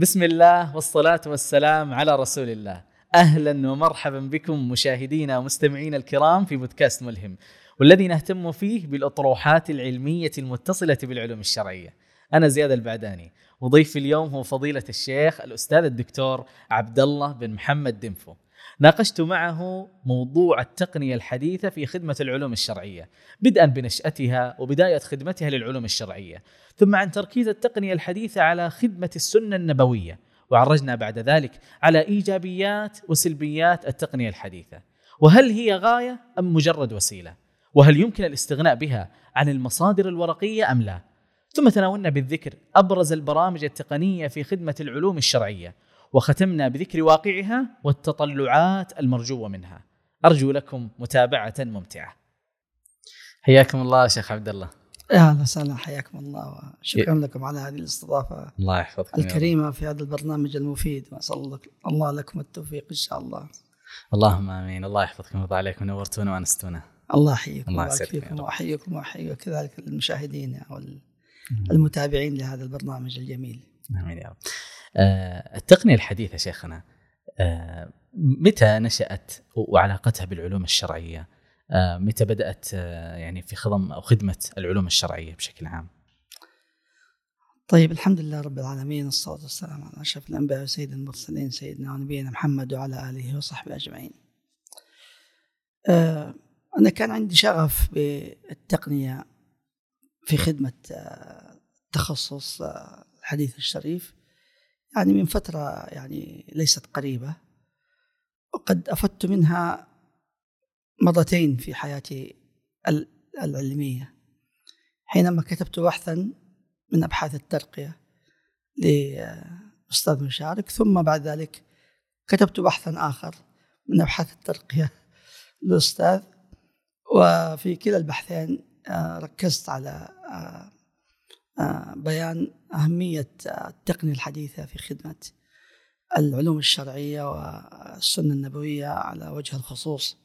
بسم الله والصلاة والسلام على رسول الله. أهلا ومرحبا بكم مشاهدينا ومستمعينا الكرام في بودكاست ملهم والذي نهتم فيه بالأطروحات العلمية المتصلة بالعلوم الشرعية. أنا زياد البعداني وضيفي اليوم هو فضيلة الشيخ الأستاذ الدكتور عبد الله بن محمد دنفو. ناقشت معه موضوع التقنية الحديثة في خدمة العلوم الشرعية بدءا بنشأتها وبداية خدمتها للعلوم الشرعية ثم عن تركيز التقنية الحديثة على خدمة السنة النبوية وعرجنا بعد ذلك على إيجابيات وسلبيات التقنية الحديثة. وهل هي غاية أم مجرد وسيلة؟ وهل يمكن الاستغناء بها عن المصادر الورقية أم لا؟ ثم تناولنا بالذكر أبرز البرامج التقنية في خدمة العلوم الشرعية وختمنا بذكر واقعها والتطلعات المرجوة منها. أرجو لكم متابعة ممتعة. حياكم الله شيخ عبد الله. يا أهلا وسهلا حياكم الله وشكرا لكم على هذه الاستضافة الله يحفظكم الكريمة في هذا البرنامج المفيد واسال الله لكم التوفيق إن شاء الله. اللهم آمين الله يحفظكم ويرضى عليكم نورتونا وانستونا. الله يحييكم الله يسعدكم وأحييكم وأحيي كذلك المشاهدين والمتابعين لهذا البرنامج الجميل. آمين يا رب. آه، التقنية الحديثة شيخنا آه، متى نشأت وعلاقتها بالعلوم الشرعية؟ آه، متى بدأت يعني في خضم أو خدمة العلوم الشرعية بشكل عام؟ طيب الحمد لله رب العالمين والصلاة والسلام على أشرف الأنبياء وسيد المرسلين سيدنا ونبينا محمد وعلى آله وصحبه أجمعين. أنا كان عندي شغف بالتقنية في خدمة تخصص الحديث الشريف يعني من فترة يعني ليست قريبة وقد أفدت منها مرتين في حياتي العلمية. حينما كتبت بحثا من أبحاث الترقية لأستاذ مشارك ثم بعد ذلك كتبت بحثا آخر من أبحاث الترقية للأستاذ وفي كلا البحثين آه، ركزت على آه، بيان أهمية التقنية الحديثة في خدمة العلوم الشرعية والسنة النبوية على وجه الخصوص.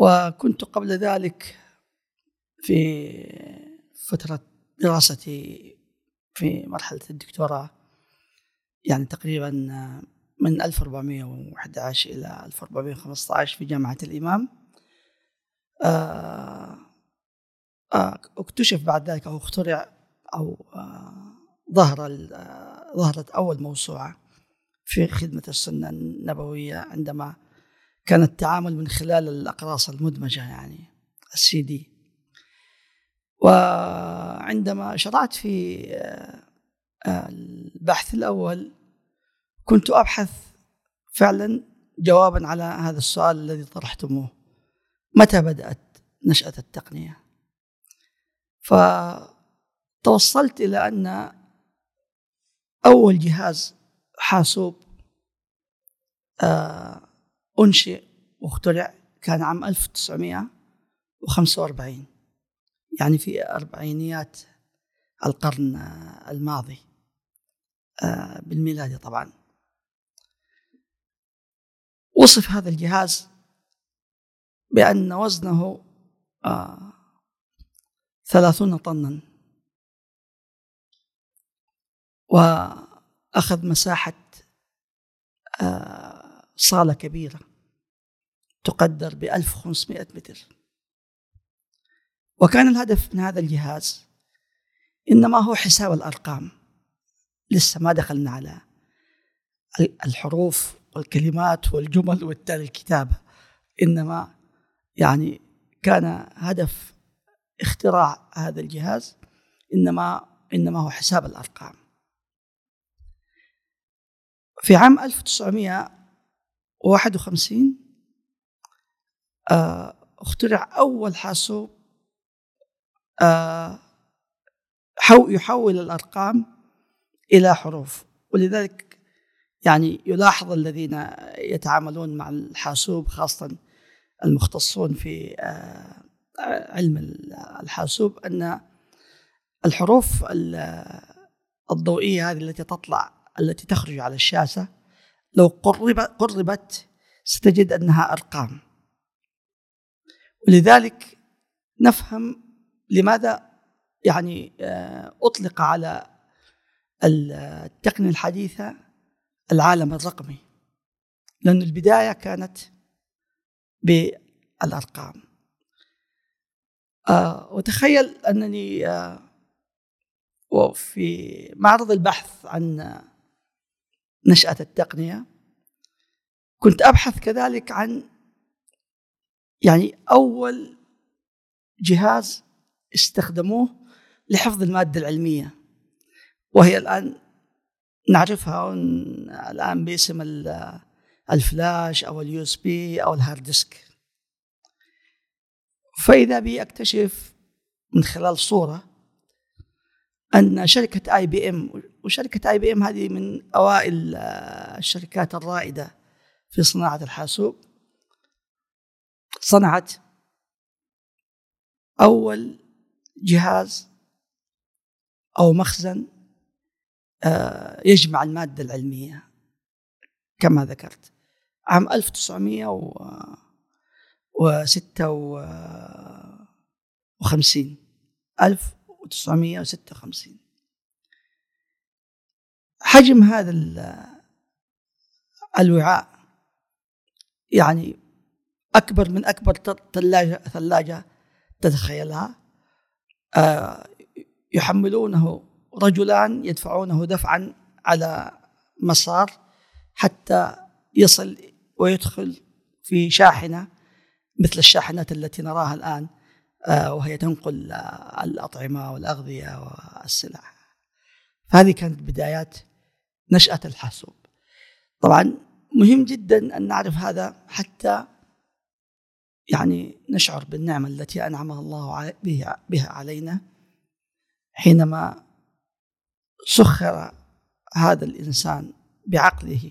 وكنت قبل ذلك في فترة دراستي في مرحلة الدكتوراه يعني تقريبا من 1411 إلى 1415 في جامعة الإمام. آه، آه، اكتشف بعد ذلك أو اخترع أو آه، ظهر آه، ظهرت أول موسوعة في خدمة السنة النبوية عندما كان التعامل من خلال الأقراص المدمجة يعني السي دي. وعندما شرعت في آه، البحث الأول كنت أبحث فعلا جوابا على هذا السؤال الذي طرحتموه. متى بدأت نشأة التقنية؟ ف توصلت إلى أن أول جهاز حاسوب آه، أنشئ واخترع كان عام 1945 يعني في أربعينيات القرن الماضي آه، بالميلادي طبعا. وصف هذا الجهاز بأن وزنه آه، ثلاثون طنا. وأخذ مساحة آه، صالة كبيرة تقدر ب 1500 متر. وكان الهدف من هذا الجهاز إنما هو حساب الأرقام. لسه ما دخلنا على الحروف والكلمات والجمل والتالي الكتابة إنما يعني كان هدف اختراع هذا الجهاز إنما إنما هو حساب الأرقام. في عام 1951 آه، اخترع أول حاسوب آه، يحول الأرقام إلى حروف. ولذلك يعني يلاحظ الذين يتعاملون مع الحاسوب خاصة المختصون في آه، علم الحاسوب أن الحروف الضوئية هذه التي تطلع التي تخرج على الشاشة لو قرب قربت ستجد أنها أرقام. ولذلك نفهم لماذا يعني آه، أطلق على التقنية الحديثة العالم الرقمي. لأن البداية كانت بالأرقام. آه وتخيل أنني آه وفي معرض البحث عن نشأة التقنية. كنت أبحث كذلك عن يعني أول جهاز استخدموه لحفظ المادة العلمية وهي الآن نعرفها الآن باسم الفلاش أو ال USB أو ال hard disk فإذا بي أكتشف من خلال صورة أن شركة IBM وشركة IBM هذه من أوائل الشركات الرائدة في صناعة الحاسوب. صنعت أول جهاز أو مخزن آه، يجمع المادة العلمية كما ذكرت. عام 1956 1956 حجم هذا الوعاء يعني أكبر من أكبر ثلاجة ثلاجة تتخيلها. آه، يحملونه رجلان يدفعونه دفعا على مسار حتى يصل ويدخل في شاحنة مثل الشاحنات التي نراها الآن آه، وهي تنقل الأطعمة والأغذية والسلع. هذه كانت بدايات نشأة الحاسوب. طبعا مهم جدا أن نعرف هذا حتى يعني نشعر بالنعمة التي أنعمها الله بها علينا حينما سخر هذا الإنسان بعقله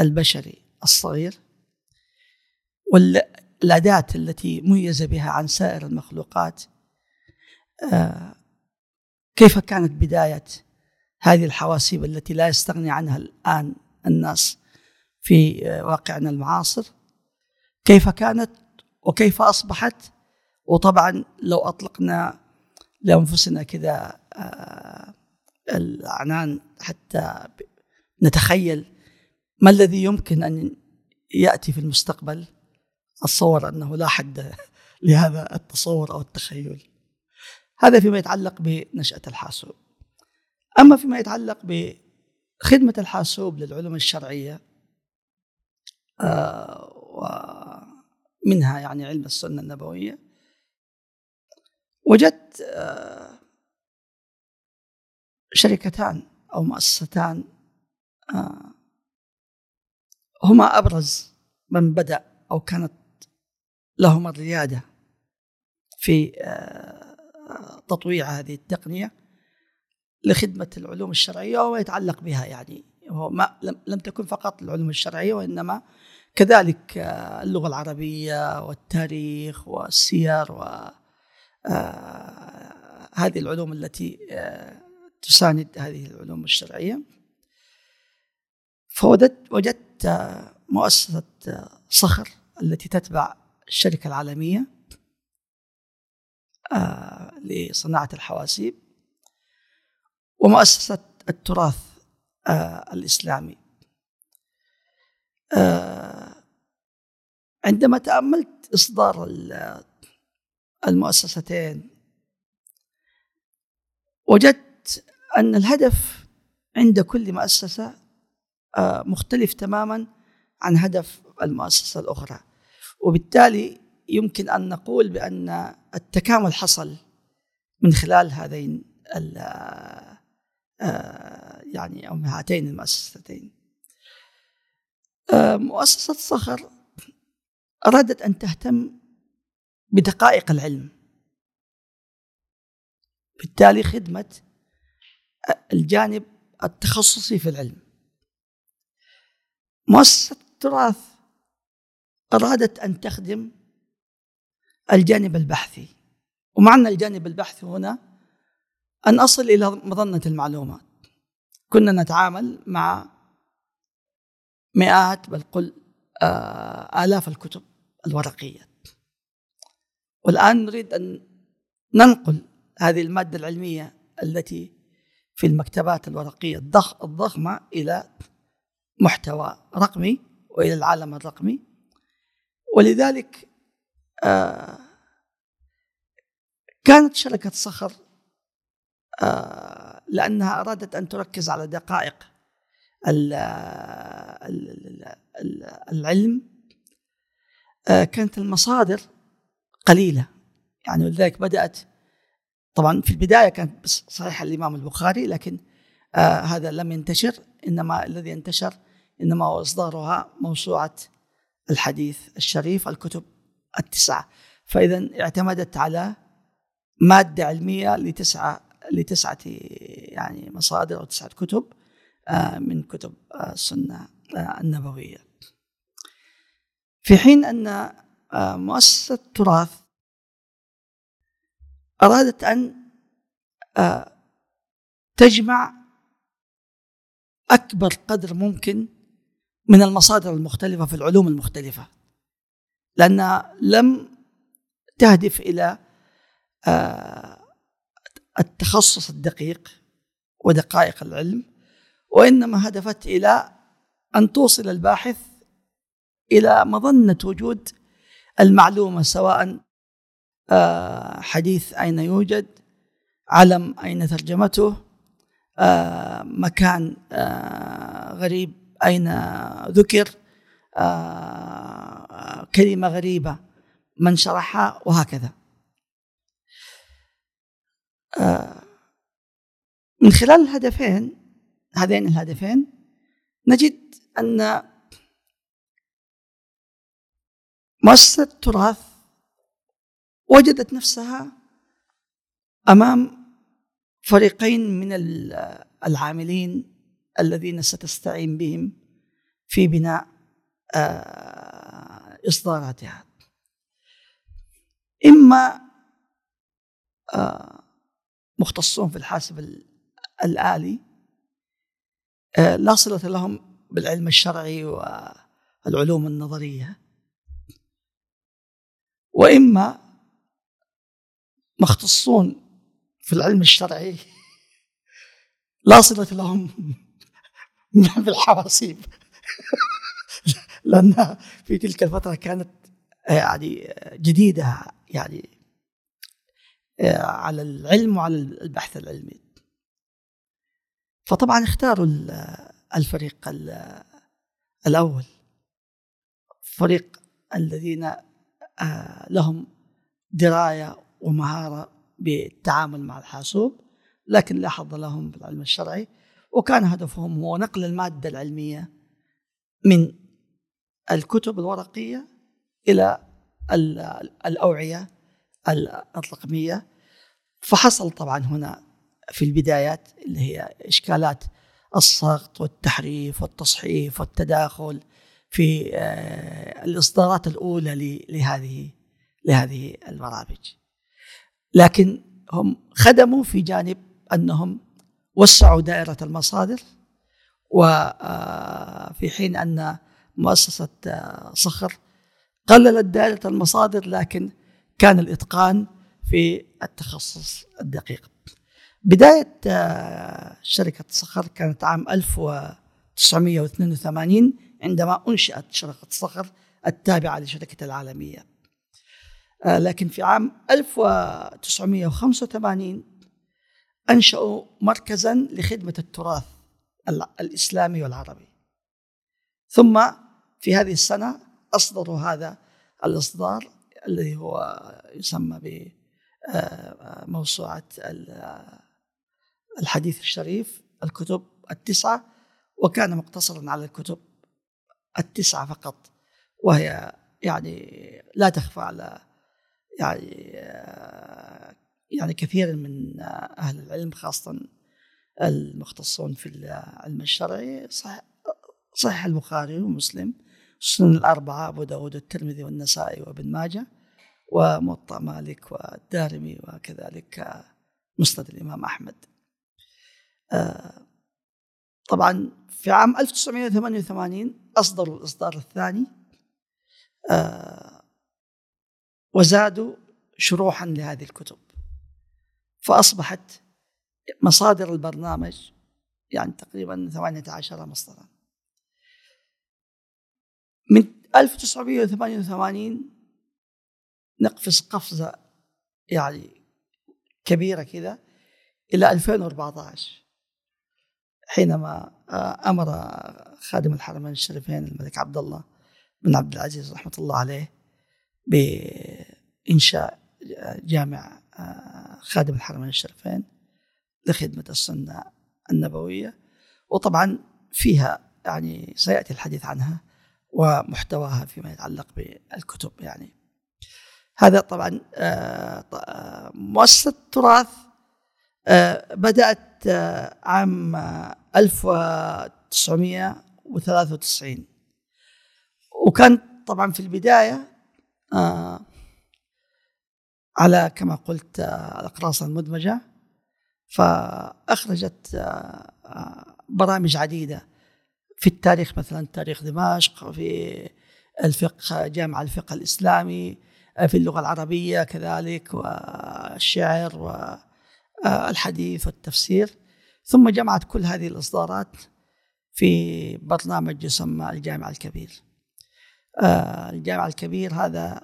البشري الصغير والأداة التي ميز بها عن سائر المخلوقات آه، كيف كانت بداية هذه الحواسيب التي لا يستغني عنها الآن الناس في واقعنا المعاصر. كيف كانت وكيف أصبحت؟ وطبعا لو أطلقنا لأنفسنا كذا آه، الأعنان حتى نتخيل ما الذي يمكن أن يأتي في المستقبل أتصور أنه لا حد لهذا التصور أو التخيل. هذا فيما يتعلق بنشأة الحاسوب. أما فيما يتعلق بخدمة الحاسوب للعلوم الشرعية آه، ومنها يعني علم السنة النبوية وجدت آه، شركتان أو مؤسستان آه، هما أبرز من بدأ أو كانت لهما الريادة في تطويع هذه التقنية. لخدمة العلوم الشرعية وما يتعلق بها يعني. هو ما لم تكن فقط العلوم الشرعية وإنما كذلك آه، اللغة العربية والتاريخ والسير و آه، هذه العلوم التي آه، تساند هذه العلوم الشرعية. فوجدت وجدت مؤسسة صخر التي تتبع الشركة العالمية لصناعة الحواسيب. ومؤسسة التراث الإسلامي. آه، عندما تأملت إصدار المؤسستين وجدت أن الهدف عند كل مؤسسة آه، مختلف تماما عن هدف المؤسسة الأخرى. وبالتالي يمكن أن نقول بأن التكامل حصل من خلال هذين آه، يعني أو هاتين المؤسستين آه، مؤسسة صخر أرادت أن تهتم بدقائق العلم. بالتالي خدمة الجانب التخصصي في العلم. مؤسسة التراث أرادت أن تخدم الجانب البحثي. ومعنى الجانب البحثي هنا أن أصل إلى مظنة المعلومات. كنا نتعامل مع مئات بل قل آه، آلاف الكتب الورقية. والآن نريد أن ننقل هذه المادة العلمية التي في المكتبات الورقية الضخمة إلى محتوى رقمي وإلى العالم الرقمي. ولذلك آه، كانت شركة صخر لأنها أرادت أن تركز على دقائق العلم. آه، كانت المصادر قليلة. يعني ولذلك بدأت طبعا في البداية كانت صحيح الإمام البخاري لكن آه هذا لم ينتشر إنما الذي انتشر إنما هو إصدارها موسوعة الحديث الشريف الكتب التسعة. فإذا اعتمدت على مادة علمية لتسعة لتسعة يعني مصادر أو تسعة كتب آه من كتب آه السنة آه النبوية. في حين أن آه، مؤسسة التراث أرادت أن آه، تجمع أكبر قدر ممكن من المصادر المختلفة في العلوم المختلفة لأنها لم تهدف آه، التخصص الدقيق ودقائق العلم وإنما هدفت إلى أن توصل الباحث إلى مظنة وجود المعلومة سواء آه، حديث أين يوجد علم أين ترجمته آه، مكان آه، غريب أين ذكر كلمة غريبة من شرحها وهكذا. من خلال الهدفين هذين الهدفين نجد أن مؤسسة التراث وجدت نفسها أمام فريقين من العاملين الذين ستستعين بهم في بناء آه، إصداراتها. إما آه، مختصون في الحاسب الآلي. آه، لا صلة لهم بالعلم الشرعي والعلوم النظرية. وإما مختصون في العلم الشرعي. لا صلة لهم بالحواسيب لأنها في تلك الفترة كانت يعني جديدة يعني. على العلم وعلى البحث العلمي. فطبعا اختاروا الفريق الأول. فريق الذين آه، لهم دراية ومهارة بالتعامل مع الحاسوب لكن لا حظ لهم بالعلم الشرعي. وكان هدفهم هو نقل المادة العلمية من الكتب الورقية إلى الأوعية الرقمية فحصل طبعا هنا في البدايات اللي هي إشكالات السقط والتحريف والتصحيف والتداخل في آه، الإصدارات الأولى لهذه لهذه البرامج. لكن هم خدموا في جانب أنهم وسعوا دائرة المصادر وفي حين أن مؤسسة صخر قللت دائرة المصادر لكن كان الإتقان في التخصص الدقيق. بداية شركة صخر كانت عام 1982 عندما أنشئت شركة صخر التابعة لشركة العالمية. آه، لكن في عام 1985 أنشأوا مركزا لخدمة التراث الإسلامي والعربي ثم في هذه السنة أصدروا هذا الإصدار الذي هو يسمى بموسوعة آه، الحديث الشريف الكتب التسعة وكان مقتصرا على الكتب التسعة فقط. وهي يعني لا تخفى على يعني يعني كثير من أهل العلم خاصه المختصون في العلم الشرعي صح صحيح البخاري ومسلم السنن الأربعة أبو داود والترمذي والنسائي وابن ماجه. وموطأ مالك والدارمي وكذلك مسند الإمام أحمد. طبعا في عام 1988 أصدروا الإصدار الثاني. وزادوا شروحا لهذه الكتب. فأصبحت مصادر البرنامج يعني تقريبا 18 مصدرا. من 1988 نقفز قفزة يعني كبيرة كذا إلى 2014 حينما آه، أمر خادم الحرمين الشريفين الملك عبد الله بن عبد العزيز رحمة الله عليه بإنشاء جامع آه، خادم الحرمين الشريفين لخدمة السنة النبوية. وطبعا فيها يعني سيأتي الحديث عنها ومحتواها فيما يتعلق بالكتب يعني. هذا طبعا آه، مؤسسة التراث آه، بدأت آه، عام 1993 وكان طبعا في البداية على كما قلت الأقراص المدمجة. فأخرجت برامج عديدة. في التاريخ مثلا تاريخ دمشق في الفقه جامع الفقه الإسلامي. في اللغة العربية كذلك والشعر والحديث والتفسير. ثم جمعت كل هذه الإصدارات في برنامج يسمى الجامع الكبير. الجامع الكبير هذا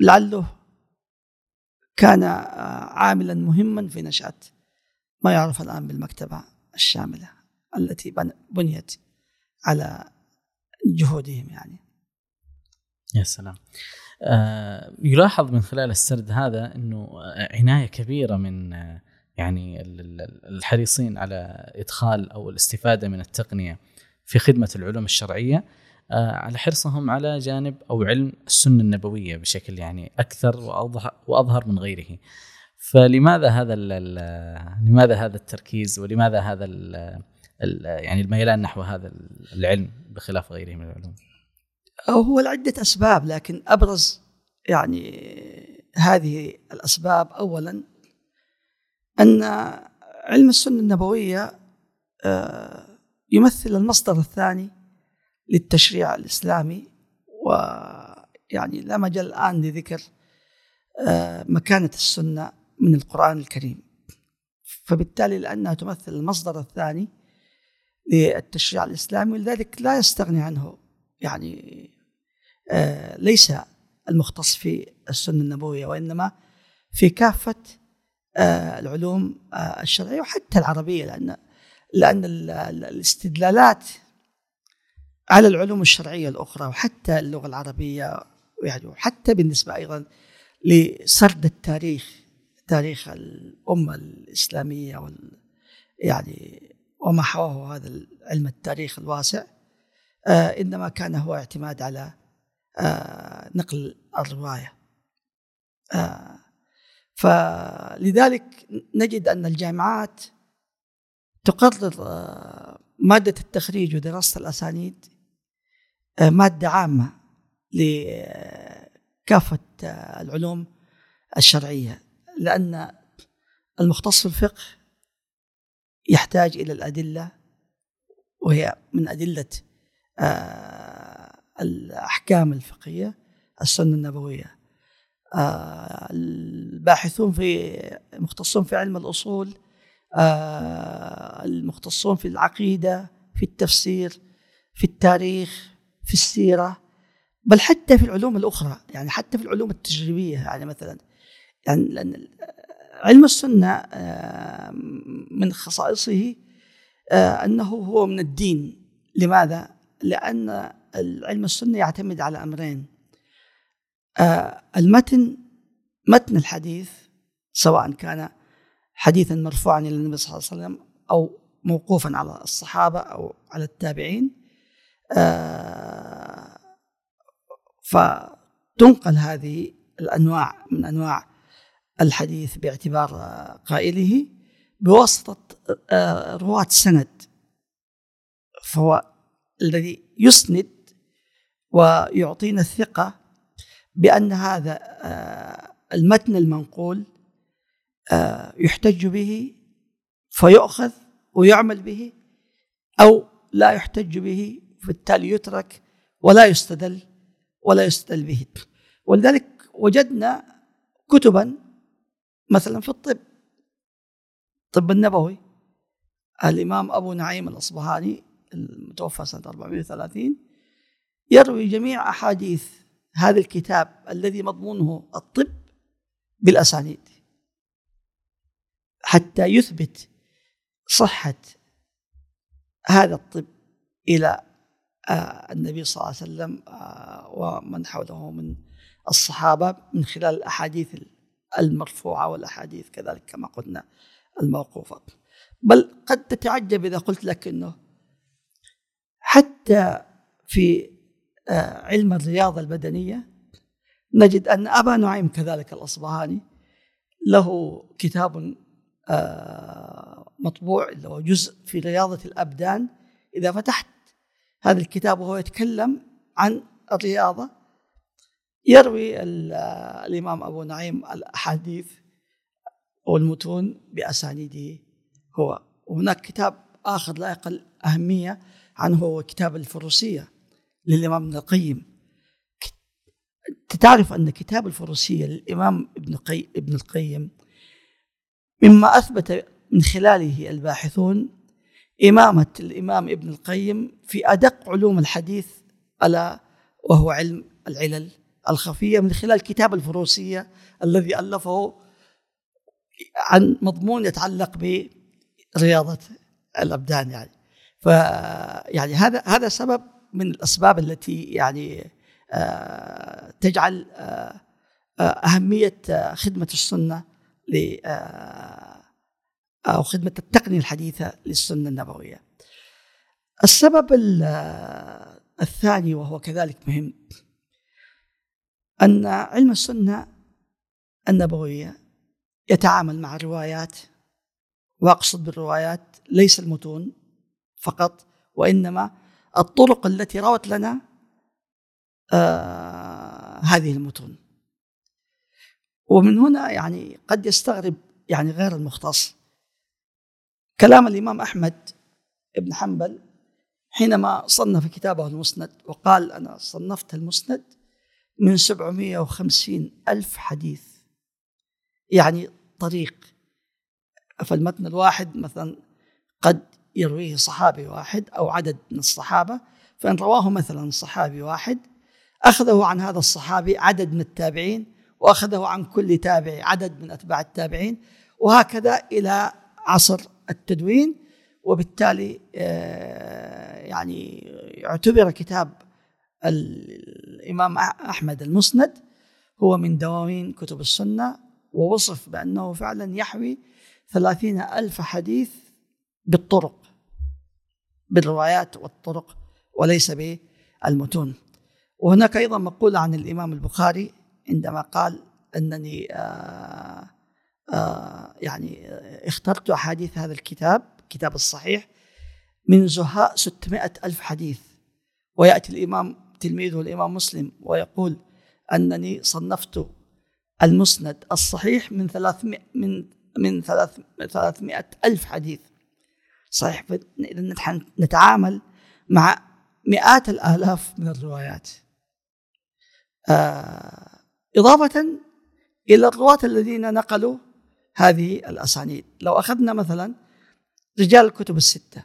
لعله كان عاملا مهما في نشأة ما يعرف الآن بالمكتبة الشاملة التي بنيت على جهودهم يعني. يا سلام آه يلاحظ من خلال السرد هذا إنه عناية كبيرة من آه يعني الحريصين على إدخال أو الاستفادة من التقنية في خدمة العلوم الشرعية آه على حرصهم على جانب أو علم السنة النبوية بشكل يعني أكثر وأظهر من غيره. فلماذا هذا لماذا هذا التركيز ولماذا هذا يعني الميلان نحو هذا العلم بخلاف غيره من العلوم؟ هو لعدة أسباب لكن أبرز يعني هذه الأسباب أولا أن علم السنة النبوية آه، يمثل المصدر الثاني للتشريع الإسلامي ويعني لا مجال الآن لذكر آه، مكانة السنة من القرآن الكريم. فبالتالي لأنها تمثل المصدر الثاني للتشريع الإسلامي ولذلك لا يستغني عنه يعني آه، ليس المختص في السنة النبوية وإنما في كافة آه، العلوم آه، الشرعية وحتى العربية لأن لأن الاستدلالات على العلوم الشرعية الأخرى وحتى اللغة العربية يعني وحتى بالنسبة أيضا لسرد التاريخ تاريخ الأمة الإسلامية وال يعني وما حواه هذا علم التاريخ الواسع. إنما كان هو اعتماد على آه، نقل الرواية. آه، فلذلك نجد أن الجامعات تقرر مادة التخريج ودراسة الأسانيد مادة عامة لكافة العلوم الشرعية لأن المختص في الفقه يحتاج إلى الأدلة وهي من أدلة آه، الأحكام الفقهية السنة النبوية. آه، الباحثون في مختصون في علم الأصول آه، المختصون في العقيدة في التفسير في التاريخ في السيرة بل حتى في العلوم الأخرى يعني حتى في العلوم التجريبية. يعني مثلا يعني لأن علم السنة من خصائصه أنه هو من الدين. لماذا؟ لأن علم السنة يعتمد على أمرين. آه، المتن متن الحديث سواء كان حديثا مرفوعا إلى النبي صلى الله عليه وسلم أو موقوفا على الصحابة أو على التابعين. آه، فتنقل هذه الأنواع من أنواع الحديث باعتبار قائله بواسطة آه، رواة سند. فهو الذي يسند ويعطينا الثقة بأن هذا آه، المتن المنقول آه، يحتج به فيؤخذ ويعمل به أو لا يحتج به بالتالي يترك ولا يستدل ولا يستدل به. ولذلك وجدنا كتبا مثلا في الطب الطب النبوي الإمام أبو نعيم الأصبهاني المتوفى سنة 430 يروي جميع أحاديث هذا الكتاب الذي مضمونه الطب بالأسانيد حتى يثبت صحة هذا الطب إلى آه، النبي صلى الله عليه وسلم آه، ومن حوله من الصحابة من خلال الأحاديث المرفوعة والأحاديث كذلك كما قلنا الموقوفة. بل قد تتعجب إذا قلت لك أنه حتى في آه، علم الرياضة البدنية نجد أن أبا نعيم كذلك الأصبهاني له كتاب مطبوع اللي هو جزء في رياضة الأبدان. إذا فتحت هذا الكتاب وهو يتكلم عن الرياضة يروي الإمام أبو نعيم الأحاديث والمتون بأسانيده هو. وهناك كتاب آخر لا يقل أهمية عنه هو كتاب الفروسية للإمام ابن القيم. تعرف أن كتاب الفروسية للإمام ابن, قي... ابن القيم مما أثبت من خلاله الباحثون إمامة الإمام ابن القيم في أدق علوم الحديث ألا وهو علم العلل الخفية من خلال كتاب الفروسية الذي ألفه عن مضمون يتعلق برياضة الأبدان يعني. ف يعني هذا هذا سبب من الأسباب التي يعني آه تجعل آه, آه، أهمية آه، خدمة السنة ل أو خدمة التقنية الحديثة للسنة النبوية. السبب الثاني وهو كذلك مهم أن علم السنة النبوية يتعامل مع الروايات وأقصد بالروايات ليس المتون. فقط وإنما الطرق التي روت لنا آه هذه المتون. ومن هنا يعني قد يستغرب يعني غير المختص كلام الإمام أحمد بن حنبل حينما صنف كتابه المسند وقال أنا صنفت المسند من 750 ألف حديث. يعني طريق فالمتن الواحد مثلا قد يرويه صحابي واحد أو عدد من الصحابة فإن رواه مثلا صحابي واحد أخذه عن هذا الصحابي عدد من التابعين وأخذه عن كل تابع عدد من أتباع التابعين وهكذا إلى عصر التدوين وبالتالي آه، يعني اعتبر كتاب الإمام أحمد المسند هو من دواوين كتب السنة ووصف بأنه فعلا يحوي ثلاثين ألف حديث بالطرق. بالروايات والطرق وليس بالمتون. وهناك أيضا مقولة عن الإمام البخاري عندما قال أنني آه آه يعني اخترت أحاديث هذا الكتاب كتاب الصحيح من زهاء 600 ألف حديث. ويأتي الإمام تلميذه الإمام مسلم ويقول أنني صنفت المسند الصحيح من 300 من من 300 ألف حديث. صحيح إذا نتعامل مع مئات الآلاف من الروايات. آه إضافة إلى الرواة الذين نقلوا هذه الأسانيد. لو أخذنا مثلا رجال الكتب الستة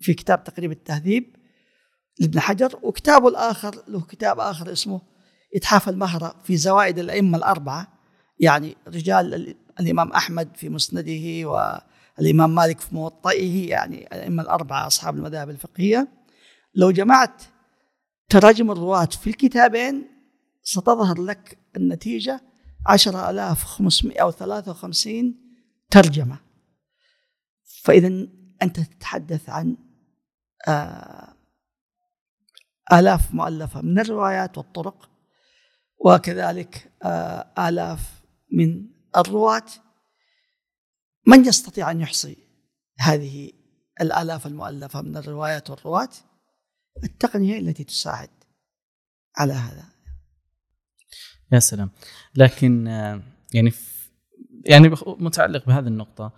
في كتاب تقريب التهذيب لابن حجر وكتابه الآخر له كتاب آخر اسمه إتحاف المهرة في زوائد الأئمة الأربعة يعني رجال الإمام أحمد في مسنده والإمام مالك في موطئه يعني الأئمة الأربعة أصحاب المذاهب الفقهية. لو جمعت تراجم الرواة في الكتابين ستظهر لك النتيجة عشرة ألاف خمسمائة أو ثلاثة وخمسين ترجمة. فإذا أنت تتحدث عن آه، آلاف مؤلفة من الروايات والطرق وكذلك آه، آلاف من الرواة. من يستطيع أن يحصي هذه الآلاف المؤلفة من الروايات والرواة؟ التقنية التي تساعد على هذا. يا سلام. لكن آه، يعني يعني متعلق بهذه النقطة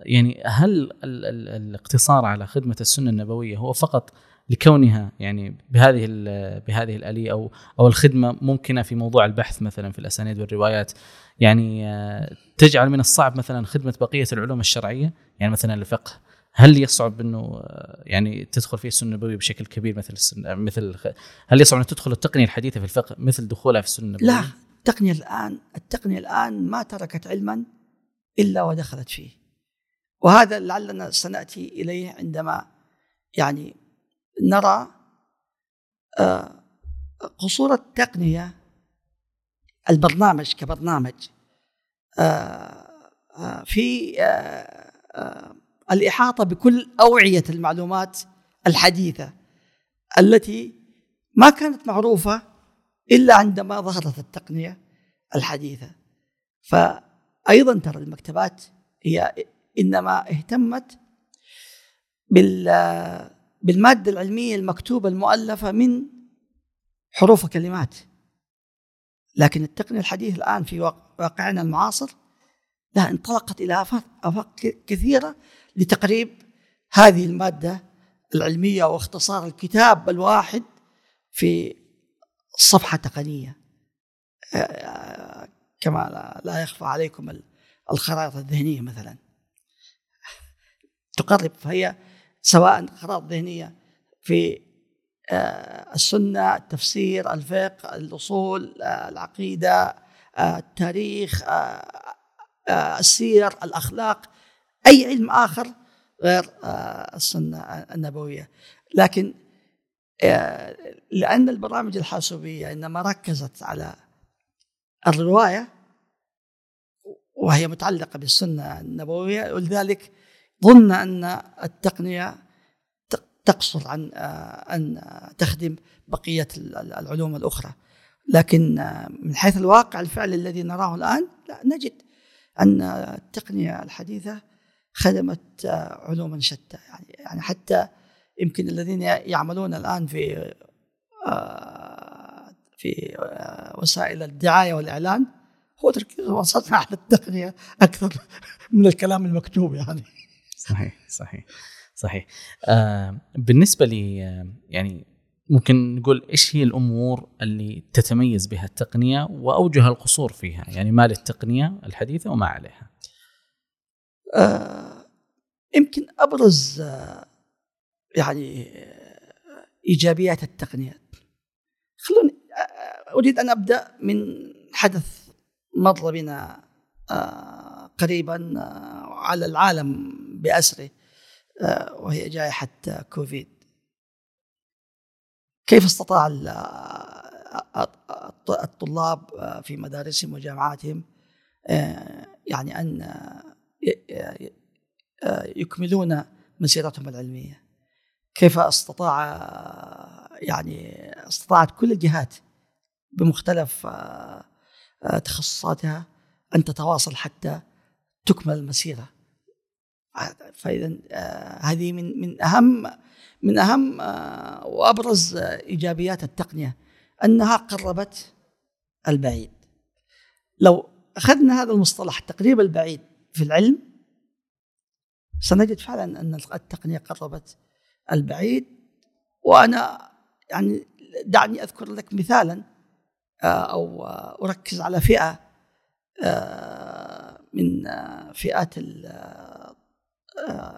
يعني هل الاقتصار على خدمة السنة النبوية هو فقط لكونها يعني بهذه بهذه الآلية أو أو الخدمة ممكنة في موضوع البحث مثلا في الأسانيد والروايات يعني آه، تجعل من الصعب مثلا خدمة بقية العلوم الشرعية يعني مثلا الفقه هل يصعب إنه آه، يعني تدخل فيه السنة النبوية بشكل كبير مثل السنة مثل هل يصعب ان تدخل التقنية الحديثة في الفقه مثل دخولها في السنة النبوية؟ لا التقنية الآن التقنية الآن ما تركت علما إلا ودخلت فيه. وهذا لعلنا سنأتي إليه عندما يعني نرى آه، قصور التقنية البرنامج كبرنامج آه، في الإحاطة بكل أوعية المعلومات الحديثة التي ما كانت معروفة إلا عندما ظهرت التقنية الحديثة. فأيضا ترى المكتبات هي إنما اهتمت بالمادة العلمية المكتوبة المؤلفة من حروف وكلمات. لكن التقنية الحديثة الآن في واقعنا المعاصر لا انطلقت إلى آفاق كثيرة لتقريب هذه المادة العلمية واختصار الكتاب الواحد في صفحة تقنية. آه، كما لا يخفى عليكم الخرائط الذهنية مثلا. تقرب فهي سواء خرائط ذهنية في آه، السنة التفسير الفقه الأصول آه، العقيدة التاريخ السير الأخلاق أي علم آخر غير آه، السنة النبوية. لكن آه، لأن البرامج الحاسوبية إنما ركزت على الرواية وهي متعلقة بالسنة النبوية ولذلك ظن أن التقنية تقصر عن آه، أن تخدم بقية العلوم الأخرى. لكن من حيث الواقع الفعل الذي نراه الآن لا نجد أن التقنية الحديثة خدمت علوما شتى. يعني يعني حتى يمكن الذين يعملون الآن في آه، في آه، وسائل الدعاية والإعلان هو تركيز وصلنا على التقنية أكثر من الكلام المكتوب يعني. صحيح. صحيح صحيح آه بالنسبة لي يعني ممكن نقول إيش هي الأمور اللي تتميز بها التقنية وأوجه القصور فيها؟ يعني ما للتقنية الحديثة وما عليها. آه يمكن أبرز آه يعني آه إيجابيات التقنيات خلوني آه أريد أن أبدأ من حدث مر بنا آه، قريبا آه، على العالم بأسره آه، وهي جائحه كوفيد. كيف استطاع الطلاب في مدارسهم وجامعاتهم يعني أن يكملون مسيرتهم العلمية؟ كيف استطاع يعني استطاعت كل الجهات بمختلف تخصصاتها أن تتواصل حتى تكمل المسيره فإذا هذه من من أهم من أهم وأبرز إيجابيات التقنية أنها قربت البعيد. لو أخذنا هذا المصطلح التقريب البعيد في العلم سنجد فعلا أن التقنية قربت البعيد. وأنا يعني دعني أذكر لك مثالا آه، أو أركز على فئة آه، من فئات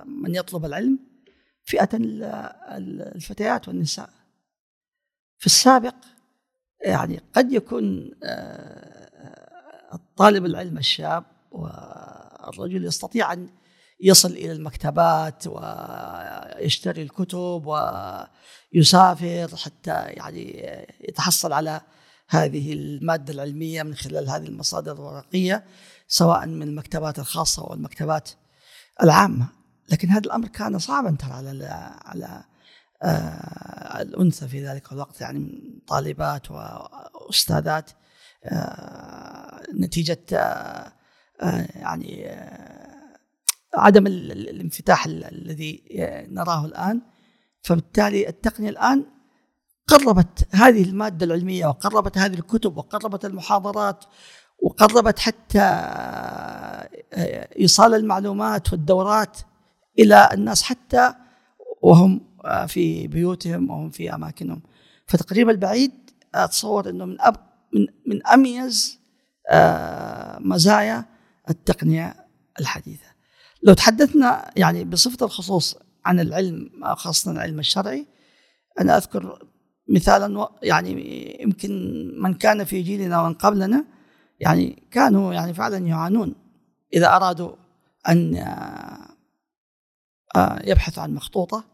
من يطلب العلم فئة الفتيات والنساء. في السابق يعني قد يكون آه، الطالب العلم الشاب والرجل يستطيع أن يصل إلى المكتبات ويشتري الكتب ويسافر حتى يعني يتحصل على هذه المادة العلمية من خلال هذه المصادر الورقية سواء من المكتبات الخاصة أو المكتبات العامة. لكن هذا الأمر كان صعبا ترى على على آه الأنثى في ذلك الوقت يعني طالبات وأستاذات آه نتيجة آه, آه، يعني آه عدم الانفتاح الذي نراه الآن. فبالتالي التقنية الآن قربت هذه المادة العلمية وقربت هذه الكتب وقربت المحاضرات وقربت حتى إيصال المعلومات والدورات إلى الناس حتى وهم آه، في بيوتهم أو في أماكنهم. فتقريب البعيد أتصور إنه من أب من من أميز آه، مزايا التقنية الحديثة. لو تحدثنا يعني بصفة الخصوص عن العلم خاصة العلم الشرعي أنا أذكر مثالا يعني يمكن من كان في جيلنا ومن قبلنا يعني كانوا يعني فعلا يعانون إذا أرادوا أن آه، يبحثوا عن مخطوطة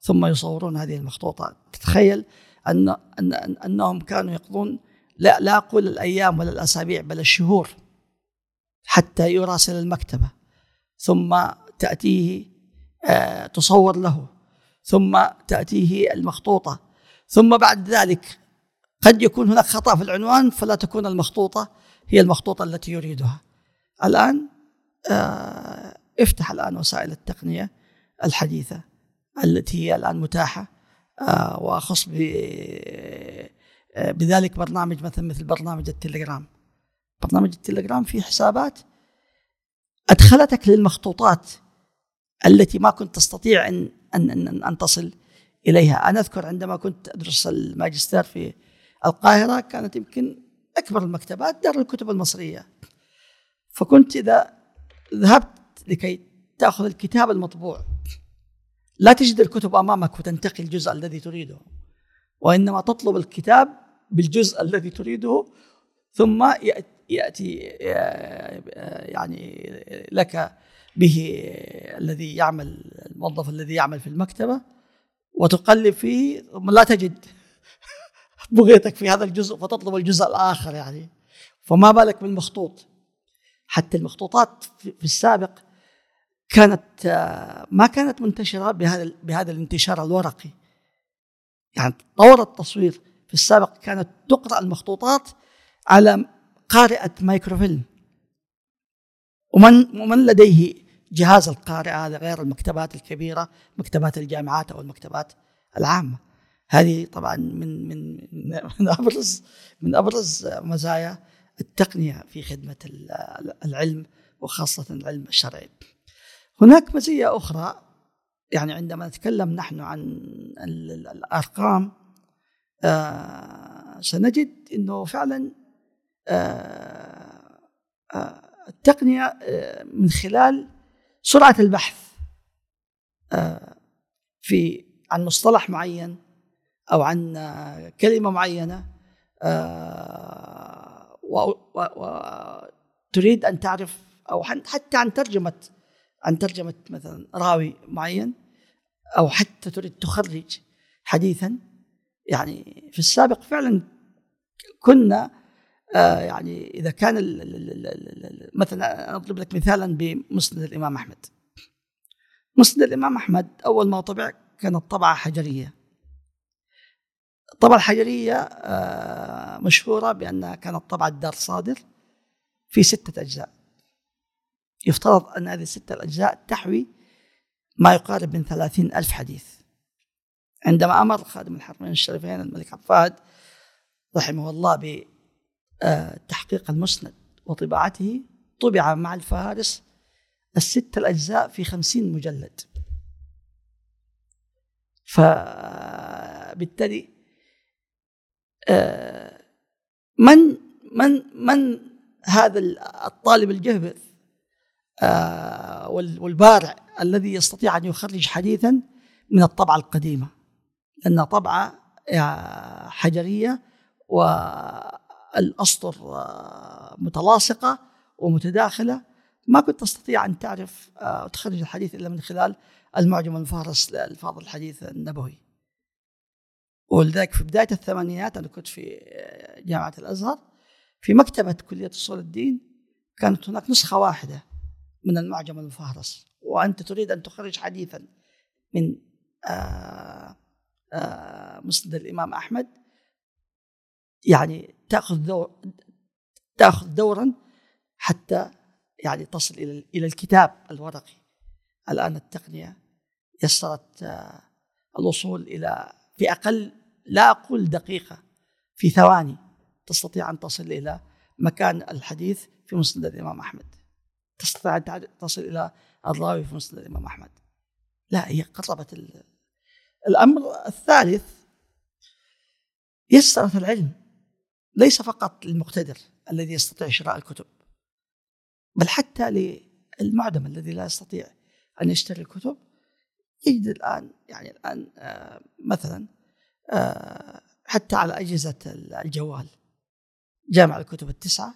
ثم يصورون هذه المخطوطة. تتخيل أن أن أنهم كانوا يقضون لا لا أقول الأيام ولا الأسابيع بل الشهور حتى يراسل المكتبة ثم تأتيه آه، تصور له ثم تأتيه المخطوطة. ثم بعد ذلك قد يكون هناك خطأ في العنوان فلا تكون المخطوطة. هي المخطوطة التي يريدها. الآن آه، افتح الآن وسائل التقنية الحديثة التي هي الآن متاحة آه، وأخص بذلك برنامج مثلا مثل برنامج التليجرام. برنامج التليجرام فيه حسابات أدخلتك للمخطوطات التي ما كنت تستطيع إن إن إن, أن تصل إليها، أنا أذكر عندما كنت أدرس الماجستير في القاهرة كانت يمكن أكبر المكتبات دار الكتب المصرية. فكنت إذا ذهبت لكي تأخذ الكتاب المطبوع لا تجد الكتب أمامك وتنتقي الجزء الذي تريده وإنما تطلب الكتاب بالجزء الذي تريده ثم يأتي يعني لك به الذي يعمل الموظف الذي يعمل في المكتبة وتقلب فيه لا تجد بغيتك في هذا الجزء فتطلب الجزء الآخر يعني. فما بالك بالمخطوط. حتى المخطوطات في السابق كانت ما كانت منتشرة بهذا بهذا الانتشار الورقي. يعني طور التصوير في السابق كانت تقرأ المخطوطات على قارئة مايكروفيلم. ومن ومن لديه جهاز القارئه هذا غير المكتبات الكبيرة مكتبات الجامعات أو المكتبات العامة. هذه طبعا من من من ابرز من أبرز مزايا التقنية في خدمة العلم وخاصة العلم الشرعي. هناك مزية أخرى يعني عندما نتكلم نحن عن الأرقام آه سنجد إنه فعلا آه آه التقنية من خلال سرعة البحث في عن مصطلح معين أو عن كلمة معينة آه وتريد أن تعرف أو حتى عن ترجمة عن ترجمة مثلا راوي معين أو حتى تريد تخرج حديثا. يعني في السابق فعلا كنا آه يعني إذا كان مثلا أضرب لك مثالا بمسند الإمام أحمد. مسند الإمام أحمد أول ما طبع كانت طبعة حجرية. الطبعه الحجريه آه مشهورة بأنها كانت طبعه دار صادر في ستة أجزاء. يفترض أن هذه الستة الأجزاء تحوي ما يقارب من ثلاثين ألف حديث. عندما أمر خادم الحرمين الشريفين الملك عبد رحمه الله بتحقيق المسند وطباعته طبع مع الفهارس الستة الأجزاء في خمسين مجلد. فبالتالي آه، من من من هذا الطالب الجهبذ آه، والبارع الذي يستطيع أن يخرج حديثا من الطبعة القديمة لانها طبعة آه، حجرية والأسطر آه، متلاصقة ومتداخلة. ما كنت تستطيع أن تعرف وتخرج الحديث إلا من خلال المعجم المفهرس لالفاظ الحديث النبوي. ولذلك في بداية الثمانينات أنا كنت في جامعة الأزهر في مكتبة كلية أصول الدين كانت هناك نسخة واحدة من المعجم المفهرس وأنت تريد أن تخرج حديثا من آه، آه، مسند الإمام أحمد يعني تأخذ دور تأخذ دورا حتى يعني تصل إلى إلى الكتاب الورقي. الآن التقنية يسرت آه، الوصول إلى في أقل لا أقول دقيقة في ثواني تستطيع أن تصل إلى مكان الحديث في مسند الإمام أحمد. تستطيع أن تصل إلى الراوي في مسند الإمام أحمد. لا هي قربت الأمر الثالث يسرة العلم ليس فقط للمقتدر الذي يستطيع شراء الكتب بل حتى للمعدم الذي لا يستطيع أن يشتري الكتب. يجد الآن يعني الآن آه، مثلا حتى على أجهزة الجوال. جامع الكتب التسعة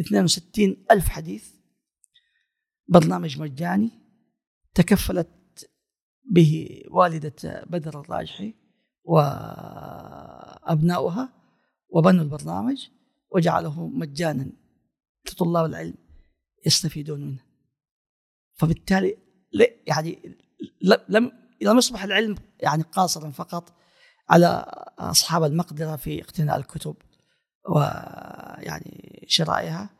62 ألف حديث برنامج مجاني تكفلت به والدة بدر الراجحي وأبناؤها وبنوا البرنامج وجعله مجانا لطلاب العلم يستفيدون منه. فبالتالي يعني لم لم يصبح العلم يعني قاصرا فقط على أصحاب المقدرة في اقتناء الكتب ويعني شرائها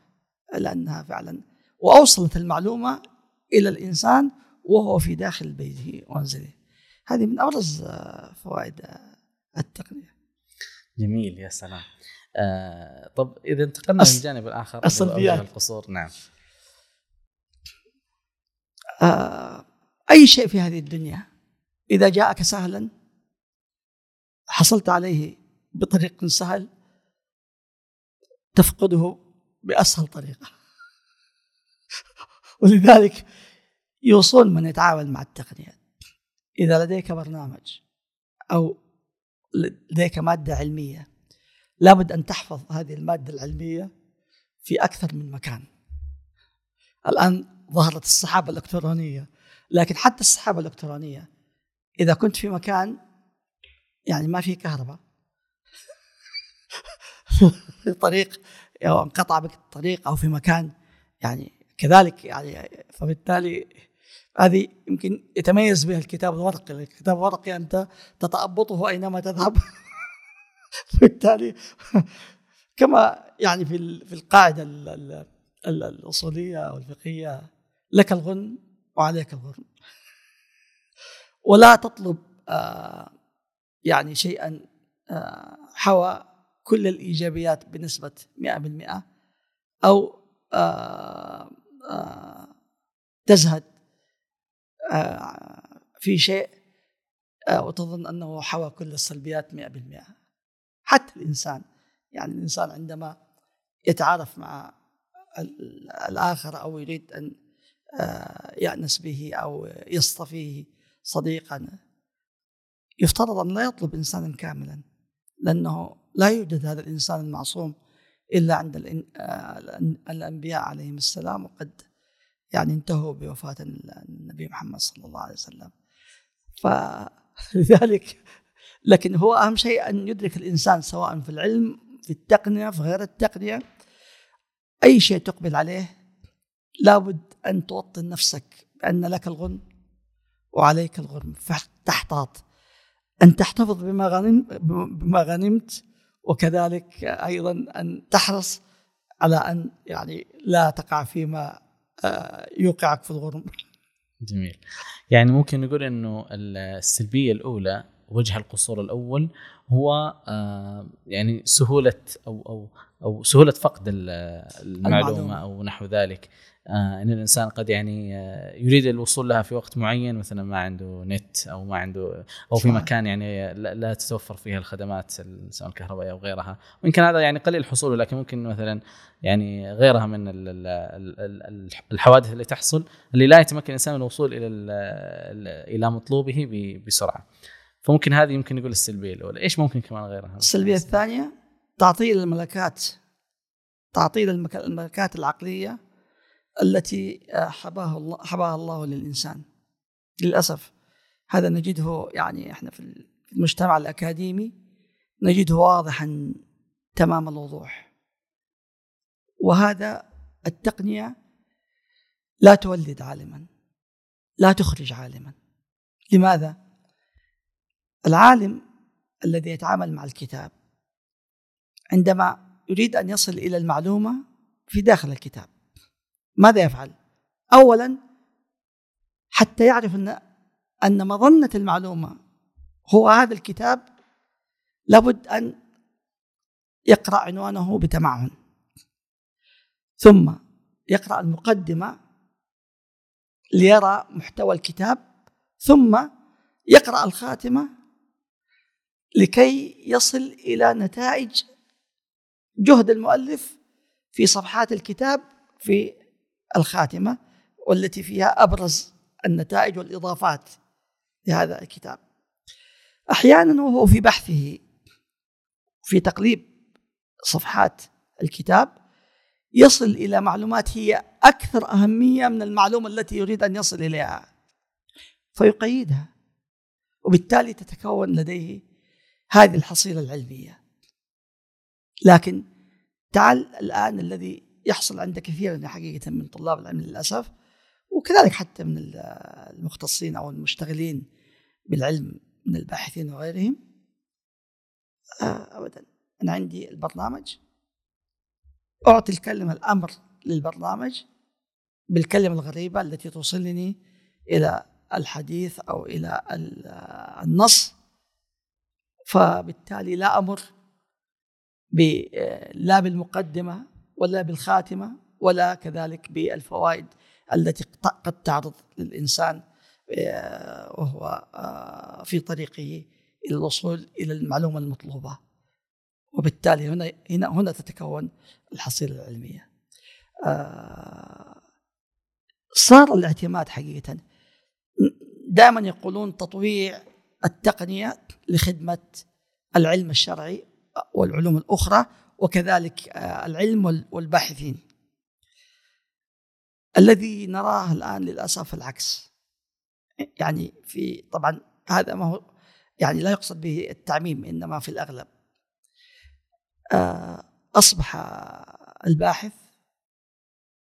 لأنها فعلا وأوصلت المعلومة إلى الإنسان وهو في داخل بيته ومنزله. هذه من أبرز فوائد التقنية. جميل يا سلام. آه طب إذا انتقلنا أص... للجانب الآخر السلبيات القصور. نعم. آه أي شيء في هذه الدنيا إذا جاءك سهلا حصلت عليه بطريق سهل تفقده بأسهل طريقة. ولذلك يوصون من يتعامل مع التقنيات. إذا لديك برنامج أو لديك مادة علمية لابد أن تحفظ هذه المادة العلمية في أكثر من مكان. الآن ظهرت السحابه الإلكترونية لكن حتى السحابه الإلكترونية إذا كنت في مكان يعني ما في كهرباء. في طريق أو انقطع بك الطريق أو في مكان يعني كذلك يعني فبالتالي هذه يمكن يتميز بها الكتاب الورقي الكتاب الورقي أنت تتأبطه أينما تذهب. بالتالي كما يعني في في القاعدة الأصولية أو الفقهية لك الغن وعليك الغرم ولا تطلب آه يعني شيئا آه حوى كل الإيجابيات بنسبة 100% أو آه آه تزهد في شيء وتظن أنه حوى كل السلبيات 100% حتى الإنسان يعني الإنسان عندما يتعارف مع الآخر أو يريد أن يأنس به أو يصطفيه صديقا يفترض أن لا يطلب إنسانا كاملا لأنه لا يوجد هذا الإنسان المعصوم إلا عند آه، الأنبياء عليهم السلام وقد يعني انتهوا بوفاة النبي محمد صلى الله عليه وسلم. فلذلك لكن هو أهم شيء أن يدرك الإنسان سواء في العلم في التقنية في غير التقنية. أي شيء تقبل عليه لابد أن توطن نفسك بأن لك الغنم وعليك الغرم فتحتاط أن تحتفظ بما غنمت بما غنمت وكذلك أيضا أن تحرص على أن يعني لا تقع فيما آه، يوقعك في الغرم. جميل. يعني ممكن نقول إنه السلبية الأولى وجه القصور الأول هو آه، يعني سهولة أو أو أو سهولة فقد المعلومة. أو نحو ذلك. إن الإنسان قد يعني آه يريد الوصول لها في وقت معين مثلا ما عنده نت أو ما عنده أو في مكان يعني لا, لا تتوفر فيها الخدمات سواء الكهربائية أو غيرها. وان كان هذا يعني قليل حصوله لكن ممكن مثلا يعني غيرها من الحوادث اللي تحصل اللي لا يتمكن الإنسان من الوصول إلى إلى مطلوبه بسرعة. فممكن هذه يمكن نقول السلبية الأولى. إيش ممكن كمان غيرها؟ السلبية الثانية تعطيل الملكات تعطيل الملكات العقلية التي حباها الله حباها الله للإنسان. للأسف. هذا نجده يعني إحنا في المجتمع الأكاديمي نجده واضحا تمام الوضوح. وهذا التقنية لا تولد عالما. لا تخرج عالما. لماذا؟ العالم الذي يتعامل مع الكتاب عندما يريد أن يصل إلى المعلومة في داخل الكتاب. ماذا يفعل؟ اولا حتى يعرف ان أن مظنة المعلومة هو هذا الكتاب لابد أن يقرأ عنوانه بتمعن ثم يقرأ المقدمة ليرى محتوى الكتاب ثم يقرأ الخاتمة لكي يصل إلى نتائج جهد المؤلف في صفحات الكتاب في الخاتمة والتي فيها أبرز النتائج والإضافات لهذا الكتاب. أحيانا وهو في بحثه في تقليب صفحات الكتاب يصل إلى معلومات هي أكثر أهمية من المعلومة التي يريد أن يصل إليها. فيقيدها وبالتالي تتكون لديه هذه الحصيلة العلمية. لكن تعال الآن الذي يحصل عند كثير حقيقة من طلاب العلم للأسف وكذلك حتى من المختصين أو المشتغلين بالعلم من الباحثين وغيرهم. آه، أبدا. أنا عندي البرنامج. أعطي الكلمة الأمر للبرنامج بالكلمة الغريبة التي توصلني إلى الحديث أو إلى النص. فبالتالي لا أمر لا بالمقدمة ولا بالخاتمة ولا كذلك بالفوائد التي قد تعرض للإنسان آه، وهو آه، في طريقه إلى الوصول إلى المعلومة المطلوبة. وبالتالي هنا هنا هنا تتكون الحصيلة العلمية. آه، صار الاعتماد حقيقة. دائما يقولون تطويع التقنية لخدمة العلم الشرعي والعلوم الأخرى وكذلك آه، العلم والباحثين. الذي نراه الآن للأسف العكس. يعني في طبعا هذا ما هو يعني لا يقصد به التعميم إنما في الأغلب. آه، أصبح الباحث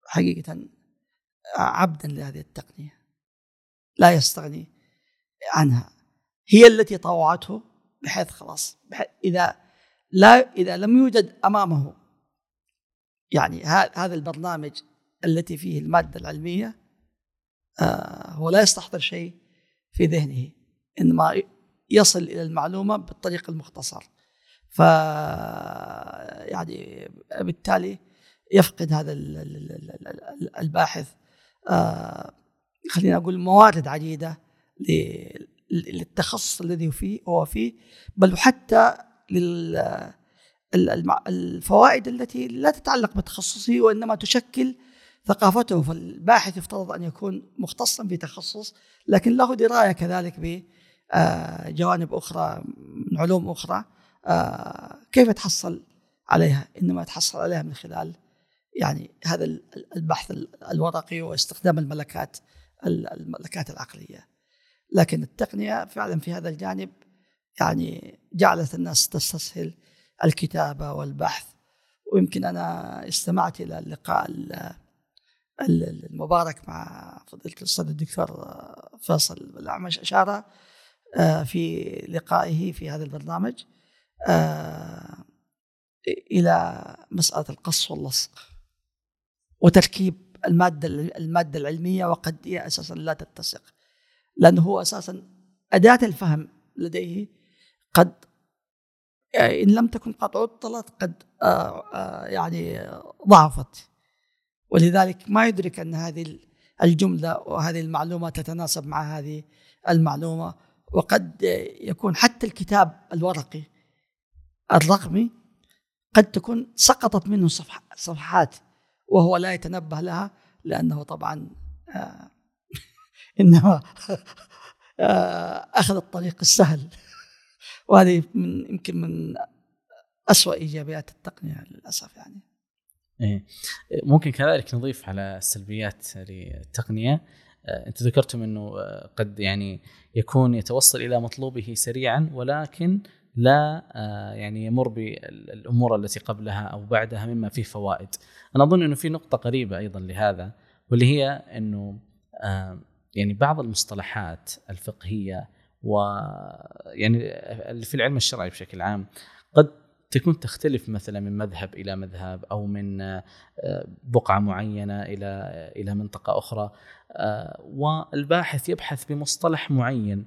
حقيقة عبدا لهذه التقنية. لا يستغني عنها. هي التي طوعته بحيث خلاص بحيث إذا لا إذا لم يوجد أمامه. يعني هذا البرنامج التي فيه المادة العلمية آه، هو لا يستحضر شيء في ذهنه إنما يصل إلى المعلومة بالطريق المختصر. ف يعني بالتالي يفقد هذا الباحث آه، خلينا أقول موارد عديدة للتخصص الذي فيه هو فيه بل للفوائد التي لا تتعلق بتخصصه وإنما تشكل ثقافته فالباحث يفترض أن يكون مختصا في تخصص لكن له دراية كذلك بجوانب أخرى من علوم أخرى آه، كيف تحصل عليها؟ إنما تحصل عليها من خلال يعني هذا البحث الورقي واستخدام الملكات الملكات العقلية. لكن التقنية فعلا في هذا الجانب يعني جعلت الناس تستسهل الكتابة والبحث. ويمكن أنا استمعت إلى اللقاء المبارك مع فضيلة الأستاذ الدكتور فيصل الأعمش اشار آه، في لقائه في هذا البرنامج آه، إلى مسألة القص واللصق وتركيب المادة المادة العلمية وقد هي أساسا لا تتسق لأنه هو أساسا أداة الفهم لديه قد يعني إن لم تكن قد عطلت قد آه، يعني ضعفت. ولذلك ما يدرك أن هذه الجملة وهذه المعلومة تتناسب مع هذه المعلومة. وقد يكون حتى الكتاب الورقي الرقمي قد تكون سقطت منه صفحات وهو لا يتنبه لها لأنه طبعا آه إنما آه أخذ الطريق السهل. وهذه من يمكن من أسوأ إيجابيات التقنية للأسف يعني. إيه. ممكن كذلك نضيف على السلبيات للتقنية. آه، انت ذكرتم إنه آه، قد يعني يكون يتوصل إلى مطلوبه سريعا ولكن لا آه، يعني يمر بالأمور التي قبلها أو بعدها مما فيه فوائد. أنا أظن إنه في نقطة قريبة أيضا لهذا واللي هي إنه يعني بعض المصطلحات الفقهية و يعني في العلم الشرعي بشكل عام قد تكون تختلف مثلا من مذهب إلى مذهب أو من آه، بقعة معينة إلى إلى منطقة أخرى. والباحث يبحث بمصطلح معين.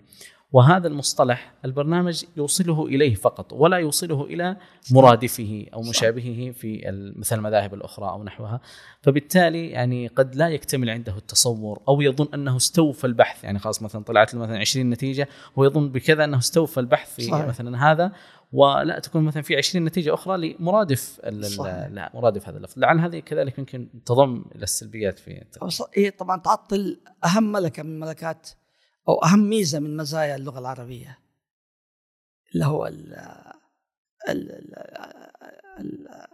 وهذا المصطلح البرنامج يوصله إليه فقط ولا يوصله إلى مرادفه أو مشابهه في مثل المذاهب الأخرى أو نحوها. فبالتالي يعني قد لا يكتمل عنده التصور أو يظن أنه استوفى البحث. يعني خلاص مثلا طلعت له مثلا 20 نتيجة هو يظن بكذا أنه استوفى البحث في صحيح. مثلا هذا ولا تكون مثلا في 20 نتيجة أخرى لمرادف لا مرادف هذا اللفظ. لعل هذه كذلك يمكن تضم إلى السلبيات في هي طبعا تعطل أهم ملكة من ملكات أو أهم ميزة من مزايا اللغة العربية اللي هو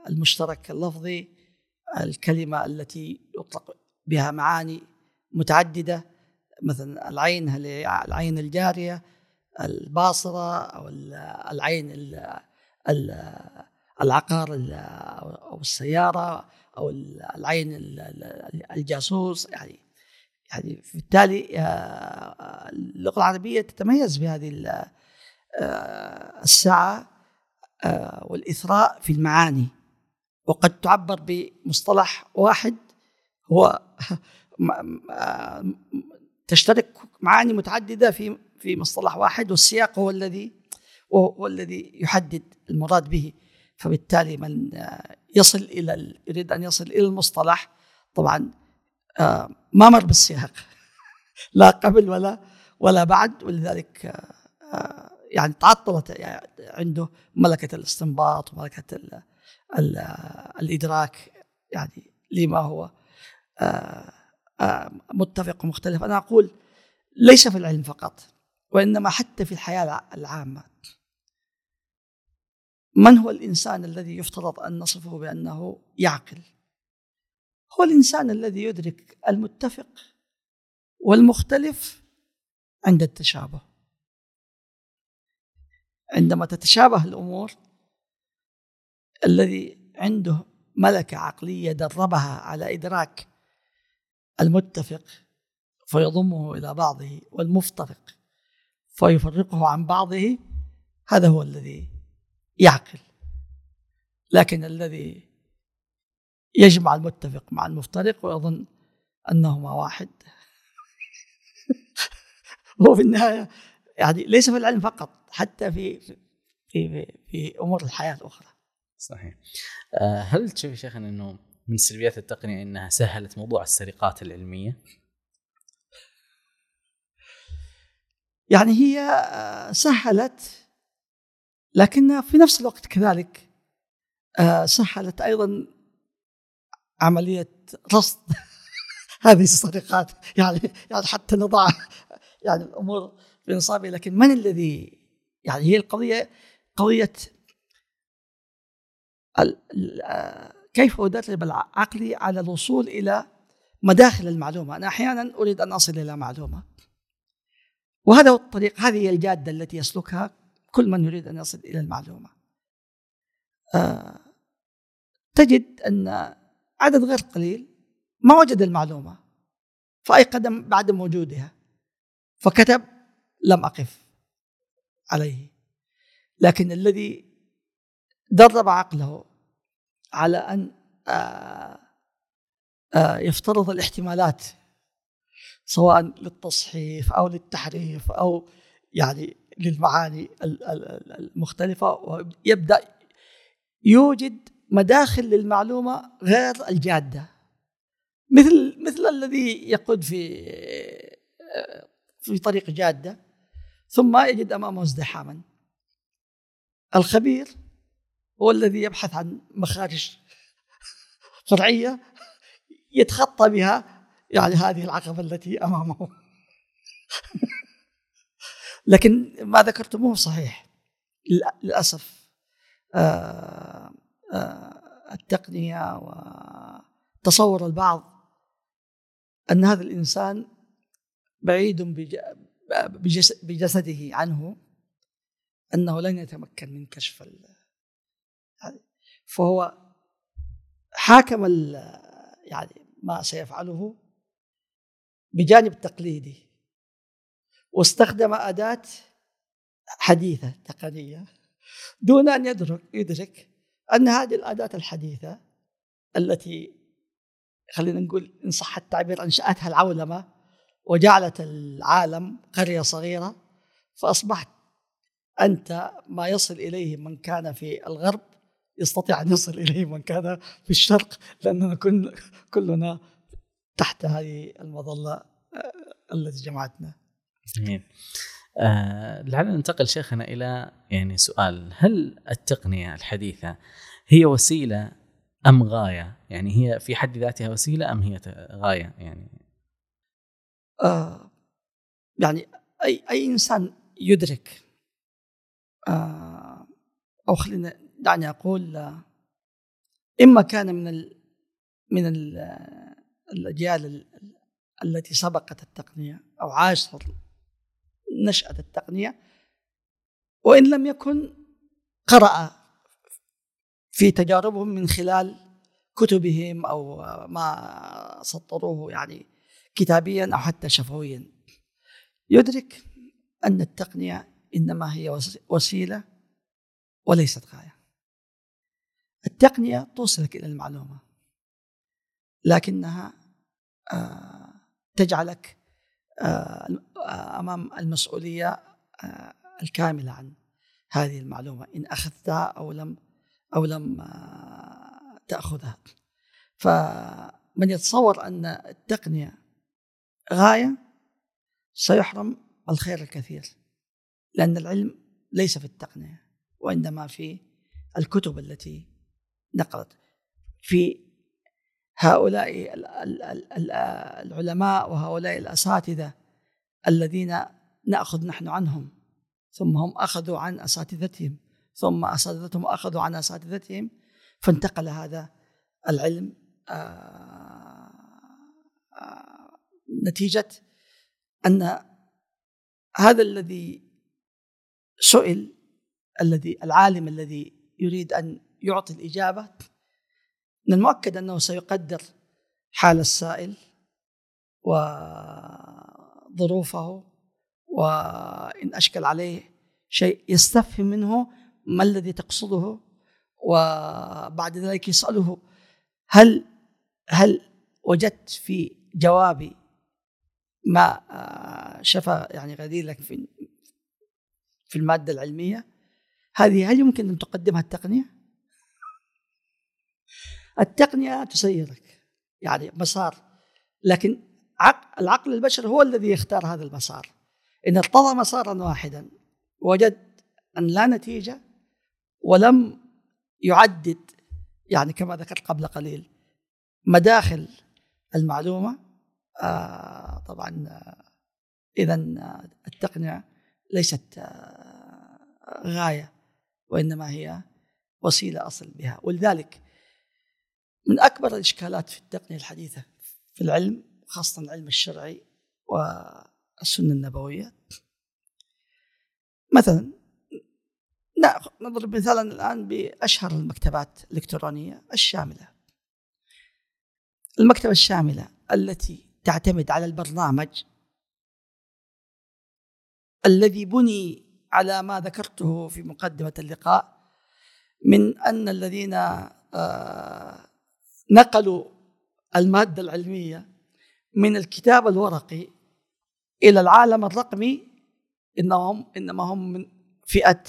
المشترك اللفظي الكلمة التي يطلق بها معاني متعددة مثلا العين العين الجارية الباصرة أو العين العقار أو السيارة أو العين الجاسوس يعني يعني بالتالي آه، اللغة العربية تتميز بهذه آه، السعه آه، والإثراء في المعاني. وقد تعبر بمصطلح واحد هو تشترك معاني متعددة في في مصطلح واحد والسياق هو الذي هو الذي يحدد المراد به. فبالتالي من يصل إلى يريد أن يصل إلى المصطلح طبعا آه، ما مر بالسياق. لا قبل ولا ولا بعد ولذلك آه، يعني تعطلت يعني عنده ملكة الاستنباط وملكة ال ال الإدراك يعني لما هو آه، متفق ومختلف. أنا أقول ليس في العلم فقط وإنما حتى في الحياة العامة. من هو الإنسان الذي يفترض أن نصفه بأنه يعقل؟ هو الإنسان الذي يدرك المتفق والمختلف عند التشابه. عندما تتشابه الأمور الذي عنده ملكة عقلية دربها على إدراك المتفق فيضمه إلى بعضه والمفترق فيفرقه عن بعضه هذا هو الذي يعقل. لكن الذي يجمع المتفق مع المفترق ويظن أنهما واحد. هو في النهاية يعني ليس في العلم فقط حتى في في في, في أمور الحياة الأخرى. صحيح. آه، هل تشوف شيخنا إنه من سلبيات التقنية إنها سهلت موضوع السرقات العلمية؟ يعني هي آه، سهلت لكنها في نفس الوقت كذلك آه، سهلت أيضا عملية رصد. هذه السرقات يعني يعني حتى نضع يعني الأمور في نصابها لكن من الذي يعني هي القضية قضية كيف ادرب عقلي على الوصول إلى مداخل المعلومة. أنا أحيانا أريد أن أصل إلى معلومة. وهذا هو الطريق هذه هي الجادة التي يسلكها كل من يريد أن يصل إلى المعلومة. آه تجد أن عدد غير قليل ما وجد المعلومة فأيقن بعدم وجودها فكتب لم أقف عليه. لكن الذي درب عقله على أن آه، آه، يفترض الاحتمالات سواء للتصحيف أو للتحريف أو يعني للمعاني المختلفة ويبدأ يوجد مداخل للمعلومة غير الجادة. مثل مثل الذي يقود في في طريق جادة ثم يجد أمامه ازدحاما. الخبير هو الذي يبحث عن مخارج فرعيه يتخطى بها يعني هذه العقبة التي أمامه. لكن ما ذكرتموه صحيح. للأسف آه آه، التقنية وتصور البعض أن هذا الإنسان بعيد بجسده عنه أنه لن يتمكن من كشف فهو حاكم يعني ما سيفعله بجانب تقليدي واستخدم أداة حديثة تقنية دون أن يدرك يدرك أن هذه الأداة الحديثة التي خلينا نقول إن صح التعبير أنشأتها العولمة وجعلت العالم قرية صغيرة فأصبحت أنت ما يصل إليه من كان في الغرب يستطيع أن يصل إليه من كان في الشرق لأننا كل كلنا تحت هذه المظلة آه، التي جمعتنا. جميل. آه لعلنا ننتقل شيخنا إلى يعني سؤال هل التقنية الحديثة هي وسيلة أم غاية؟ يعني هي في حد ذاتها وسيلة أم هي غاية يعني؟ آه يعني أي أي إنسان يدرك آه أو خلينا دعني أقول آه إما كان من ال من ال الأجيال التي سبقت التقنية أو عاشت نشأة التقنية وإن لم يكن قرأ في تجاربهم من خلال كتبهم أو ما سطروه يعني كتابيا أو حتى شفويا. يدرك أن التقنية إنما هي وسيلة وليست غاية. التقنية توصلك إلى المعلومة لكنها آه، تجعلك أمام المسؤولية آه، الكاملة عن هذه المعلومة. إن أخذتها أو لم أو لم تأخذها. فمن يتصور أن التقنية غاية سيحرم الخير الكثير لأن العلم ليس في التقنية وإنما في الكتب التي نقلت. في هؤلاء العلماء وهؤلاء الأساتذة الذين نأخذ نحن عنهم. ثم هم أخذوا عن أساتذتهم. ثم أساتذتهم أخذوا عن أساتذتهم. فانتقل هذا العلم آه، آه، نتيجة أن هذا الذي سئل الذي العالم الذي يريد أن يعطي الإجابة من المؤكد أنه سيقدر حال السائل وظروفه وإن أشكل عليه شيء يستفهم منه ما الذي تقصده وبعد ذلك يسأله هل هل وجدت في جوابي ما شفى يعني غديرك في في المادة العلمية هذه هل يمكن أن تقدمها التقنية؟ التقنية تسيرك. يعني مسار. لكن العقل البشري هو الذي يختار هذا المسار. إن ارتضى مسارا واحدا وجد أن لا نتيجة ولم يعدد يعني كما ذكرت قبل قليل مداخل المعلومة آه طبعا اذا التقنية ليست آه غاية وإنما هي وسيلة أصل بها. ولذلك من أكبر الإشكالات في التقنية الحديثة في العلم خاصة العلم الشرعي والسنة النبوية. مثلا نضرب مثالا الآن بأشهر المكتبات الإلكترونية الشاملة. المكتبة الشاملة التي تعتمد على البرنامج الذي بني على ما ذكرته في مقدمة اللقاء من أن الذين آه نقلوا المادة العلمية من الكتاب الورقي إلى العالم الرقمي إنهم إنما هم من فئة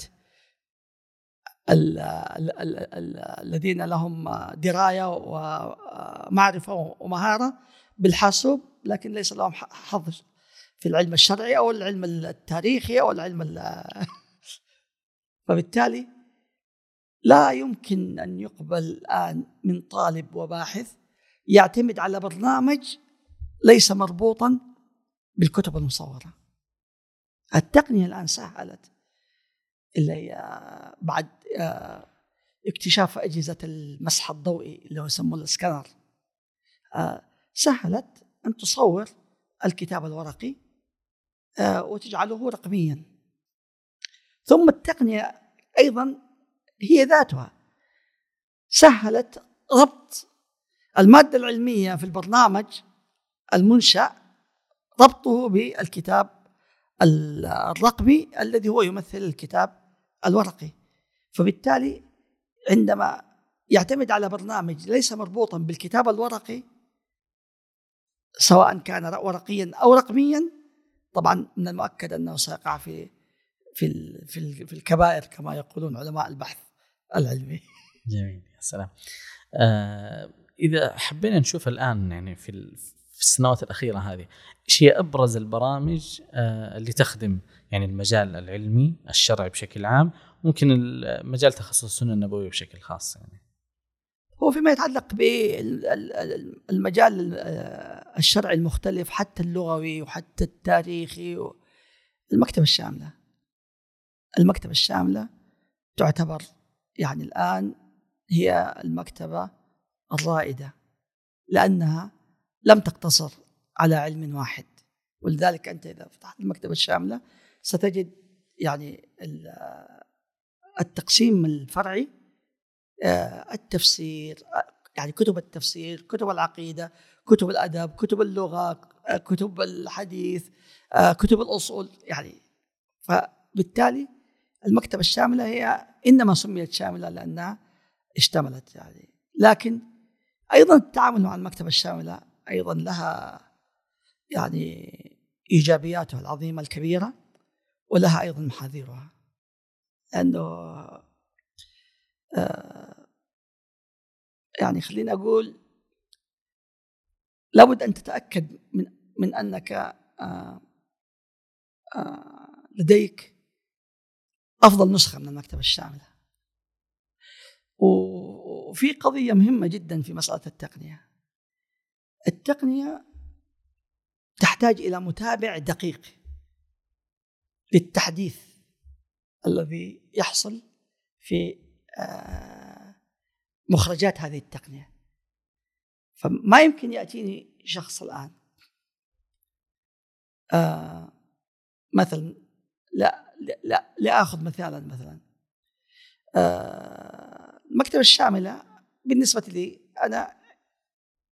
الذين لهم دراية ومعرفة ومهارة بالحاسوب لكن ليس لهم حظ في العلم الشرعي أو العلم التاريخي أو العلم فبالتالي لا يمكن أن يقبل الآن من طالب وباحث يعتمد على برنامج ليس مربوطا بالكتب المصورة. التقنية الآن سهلت اللي بعد آه، اكتشاف أجهزة المسح الضوئي اللي هو يسموه السكانر آه، سهلت أن تصور الكتاب الورقي آه، وتجعله رقميا ثم التقنية أيضا هي ذاتها. سهلت ربط المادة العلمية في البرنامج المنشأ ربطه بالكتاب الرقمي الذي هو يمثل الكتاب الورقي. فبالتالي عندما يعتمد على برنامج ليس مربوطا بالكتاب الورقي سواء كان ورقيا أو رقميا طبعا من المؤكد أنه سيقع في في في الكبائر كما يقولون علماء البحث. العلمي. جميل يا سلام. آه إذا حبينا نشوف الآن يعني في في السنوات الأخيرة هذه إيش هي أبرز البرامج آه اللي تخدم يعني المجال العلمي الشرعي بشكل عام ممكن مجال تخصص السنة النبوية بشكل خاص يعني؟ هو فيما يتعلق بالمجال الشرعي المختلف حتى اللغوي وحتى التاريخي المكتبة الشاملة. المكتبة الشاملة تعتبر يعني الآن هي المكتبة الرائدة لأنها لم تقتصر على علم واحد. ولذلك أنت إذا فتحت المكتبة الشاملة ستجد يعني التقسيم الفرعي آه، التفسير يعني كتب التفسير كتب العقيدة كتب الأدب كتب اللغة آه، كتب الحديث آه، كتب الأصول يعني. فبالتالي المكتبة الشاملة هي إنما سميت شاملة لأنها اشتملت يعني. لكن أيضا التعامل مع المكتبة الشاملة أيضا لها يعني إيجابياتها العظيمة الكبيرة ولها أيضا محاذيرها. لأنه يعني خليني أقول لابد أن تتأكد من من أنك آه، آه، لديك أفضل نسخة من المكتبة الشاملة. وفي قضية مهمة جدا في مسألة التقنية. التقنية تحتاج إلى متابع دقيق للتحديث الذي يحصل في آه، مخرجات هذه التقنية. فما يمكن يأتيني شخص الآن آه مثلا لا لا لآخذ مثالا مثلا. آه المكتبة الشاملة بالنسبة لي أنا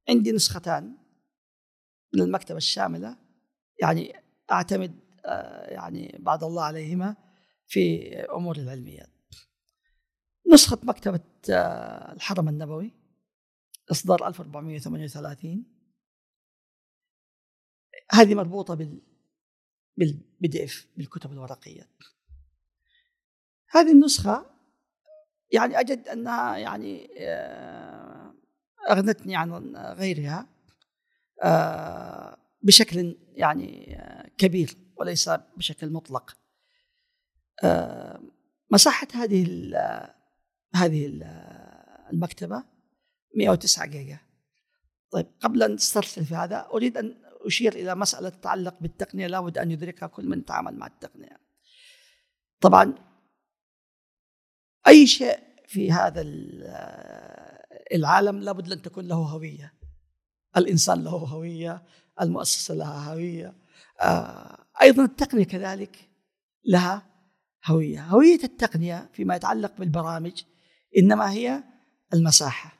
عندي نسختان من المكتبة الشاملة يعني أعتمد آه يعني بعد الله عليهما في أمور العلميات نسخة مكتبة آه، الحرم النبوي إصدار 1438 هذه مربوطة بال بالبي دي اف بالكتب الورقية. هذه النسخة يعني أجد أنها يعني آه، أغنتني عن غيرها آه، بشكل يعني كبير وليس بشكل مطلق. مساحة هذه هذه المكتبة 109 جيجا. طيب قبل أن نسترسل في هذا أريد أن أشير إلى مسألة تتعلق بالتقنية لابد أن يدركها كل من يتعامل مع التقنية. طبعا أي شيء في هذا العالم لابد أن تكون له هوية. الإنسان له هوية المؤسسة لها هوية آه، أيضا التقنية كذلك لها هوية. هوية التقنية فيما يتعلق بالبرامج إنما هي المساحة.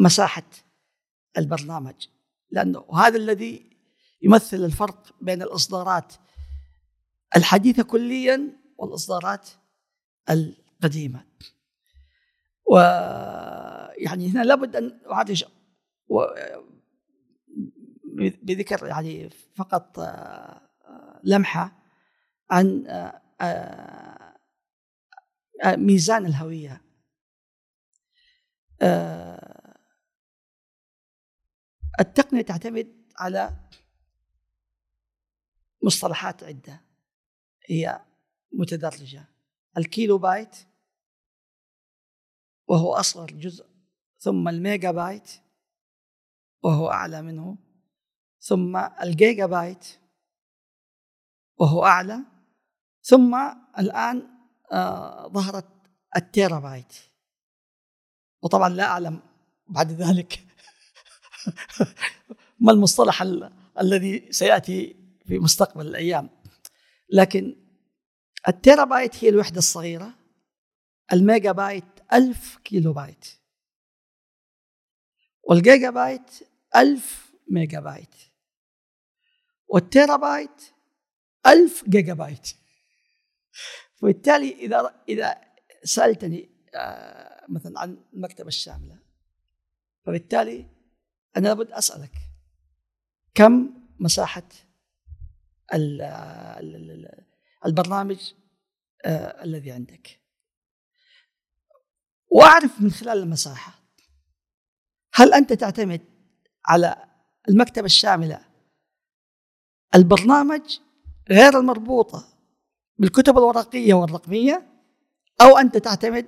مساحة البرنامج. لأنه هذا الذي يمثل الفرق بين الإصدارات الحديثة كليا والإصدارات القديمة. ويعني هنا لابد أن أعالج بذكر يعني فقط لمحة عن آه، ميزان الهوية. آه، التقنية تعتمد على مصطلحات عدة. هي متدرجة الكيلو بايت وهو أصغر جزء ثم الميجا بايت وهو أعلى منه ثم الجيجا بايت وهو أعلى ثم الآن آه، ظهرت التيرا بايت وطبعا لا أعلم بعد ذلك ما المصطلح الذي سيأتي في مستقبل الأيام. لكن التيرا بايت هي الوحدة الصغيرة الميجا بايت ألف كيلو بايت. والجيجا بايت ألف ميجا بايت والتيرا بايت ألف جيجا بايت وبالتالي اذا إذا سألتني آه، مثلا عن المكتبة الشاملة فبالتالي أنا لابد أسألك كم مساحة البرنامج آه الذي عندك؟ وأعرف من خلال المساحة هل أنت تعتمد على المكتبة الشاملة البرنامج غير المربوطة بالكتب الورقية والرقمية أو أنت تعتمد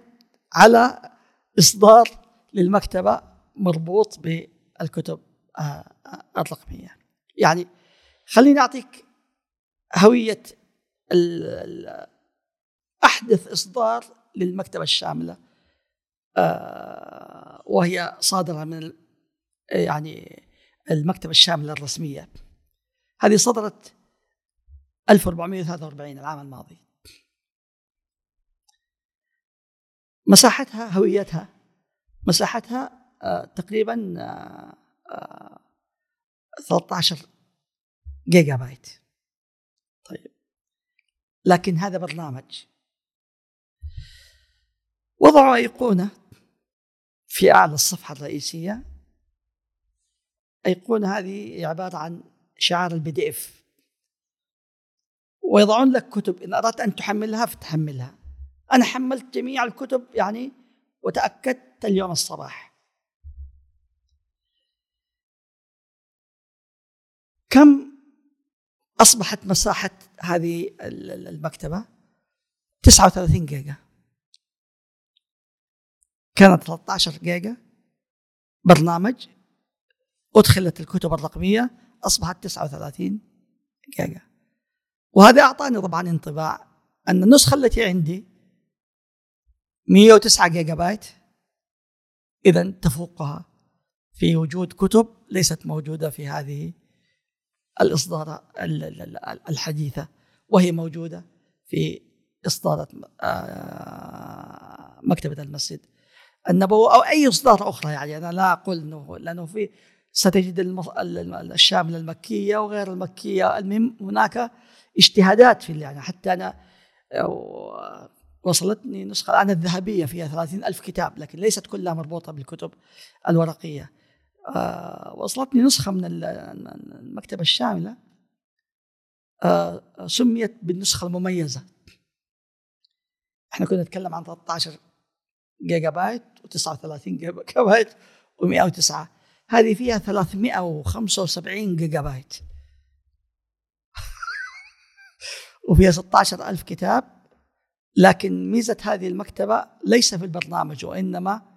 على إصدار للمكتبة مربوط بالكتب آه، آه، الرقميه يعني خليني أعطيك هوية أحدث إصدار للمكتبة الشاملة آه، وهي صادرة من يعني المكتبة الشاملة الرسمية. هذه صدرت 1443 العام الماضي. مساحتها هويتها مساحتها تقريبا آه آه 13 جيجا بايت طيب. لكن هذا برنامج. وضعوا أيقونة في أعلى الصفحة الرئيسية. أيقونة هذه عبارة عن شعار ال PDF ويضعون لك كتب. إن أردت أن تحملها فتحملها. أنا حملت جميع الكتب يعني وتأكدت اليوم الصباح. كم أصبحت مساحة هذه المكتبة؟ 39 جيجا. كانت 13 جيجا. برنامج أدخلت الكتب الرقمية أصبحت 39 جيجا. وهذا أعطاني طبعا انطباع أن النسخة التي عندي 109 جيجا بايت إذا تفوقها في وجود كتب ليست موجودة في هذه الإصدار الحديثة وهي موجودة في إصدارات آه، مكتبة المسجد النبوي أو أي إصدار أخرى يعني. أنا لا أقول أنه لأنه في ستجد الشاملة المكية وغير المكية. المهم هناك اجتهادات في يعني حتى أنا وصلتني نسخة الآن الذهبية فيها ثلاثين ألف كتاب لكن ليست كلها مربوطة بالكتب الورقية. آه وصلتني نسخة من المكتبة الشاملة. آه سميت بالنسخة المميزة. إحنا كنا نتكلم عن 13 جيجا بايت و39 جيجا بايت و109 هذه فيها 375 جيجا بايت وفيها 16 ألف كتاب. لكن ميزة هذه المكتبة ليس في البرنامج وإنما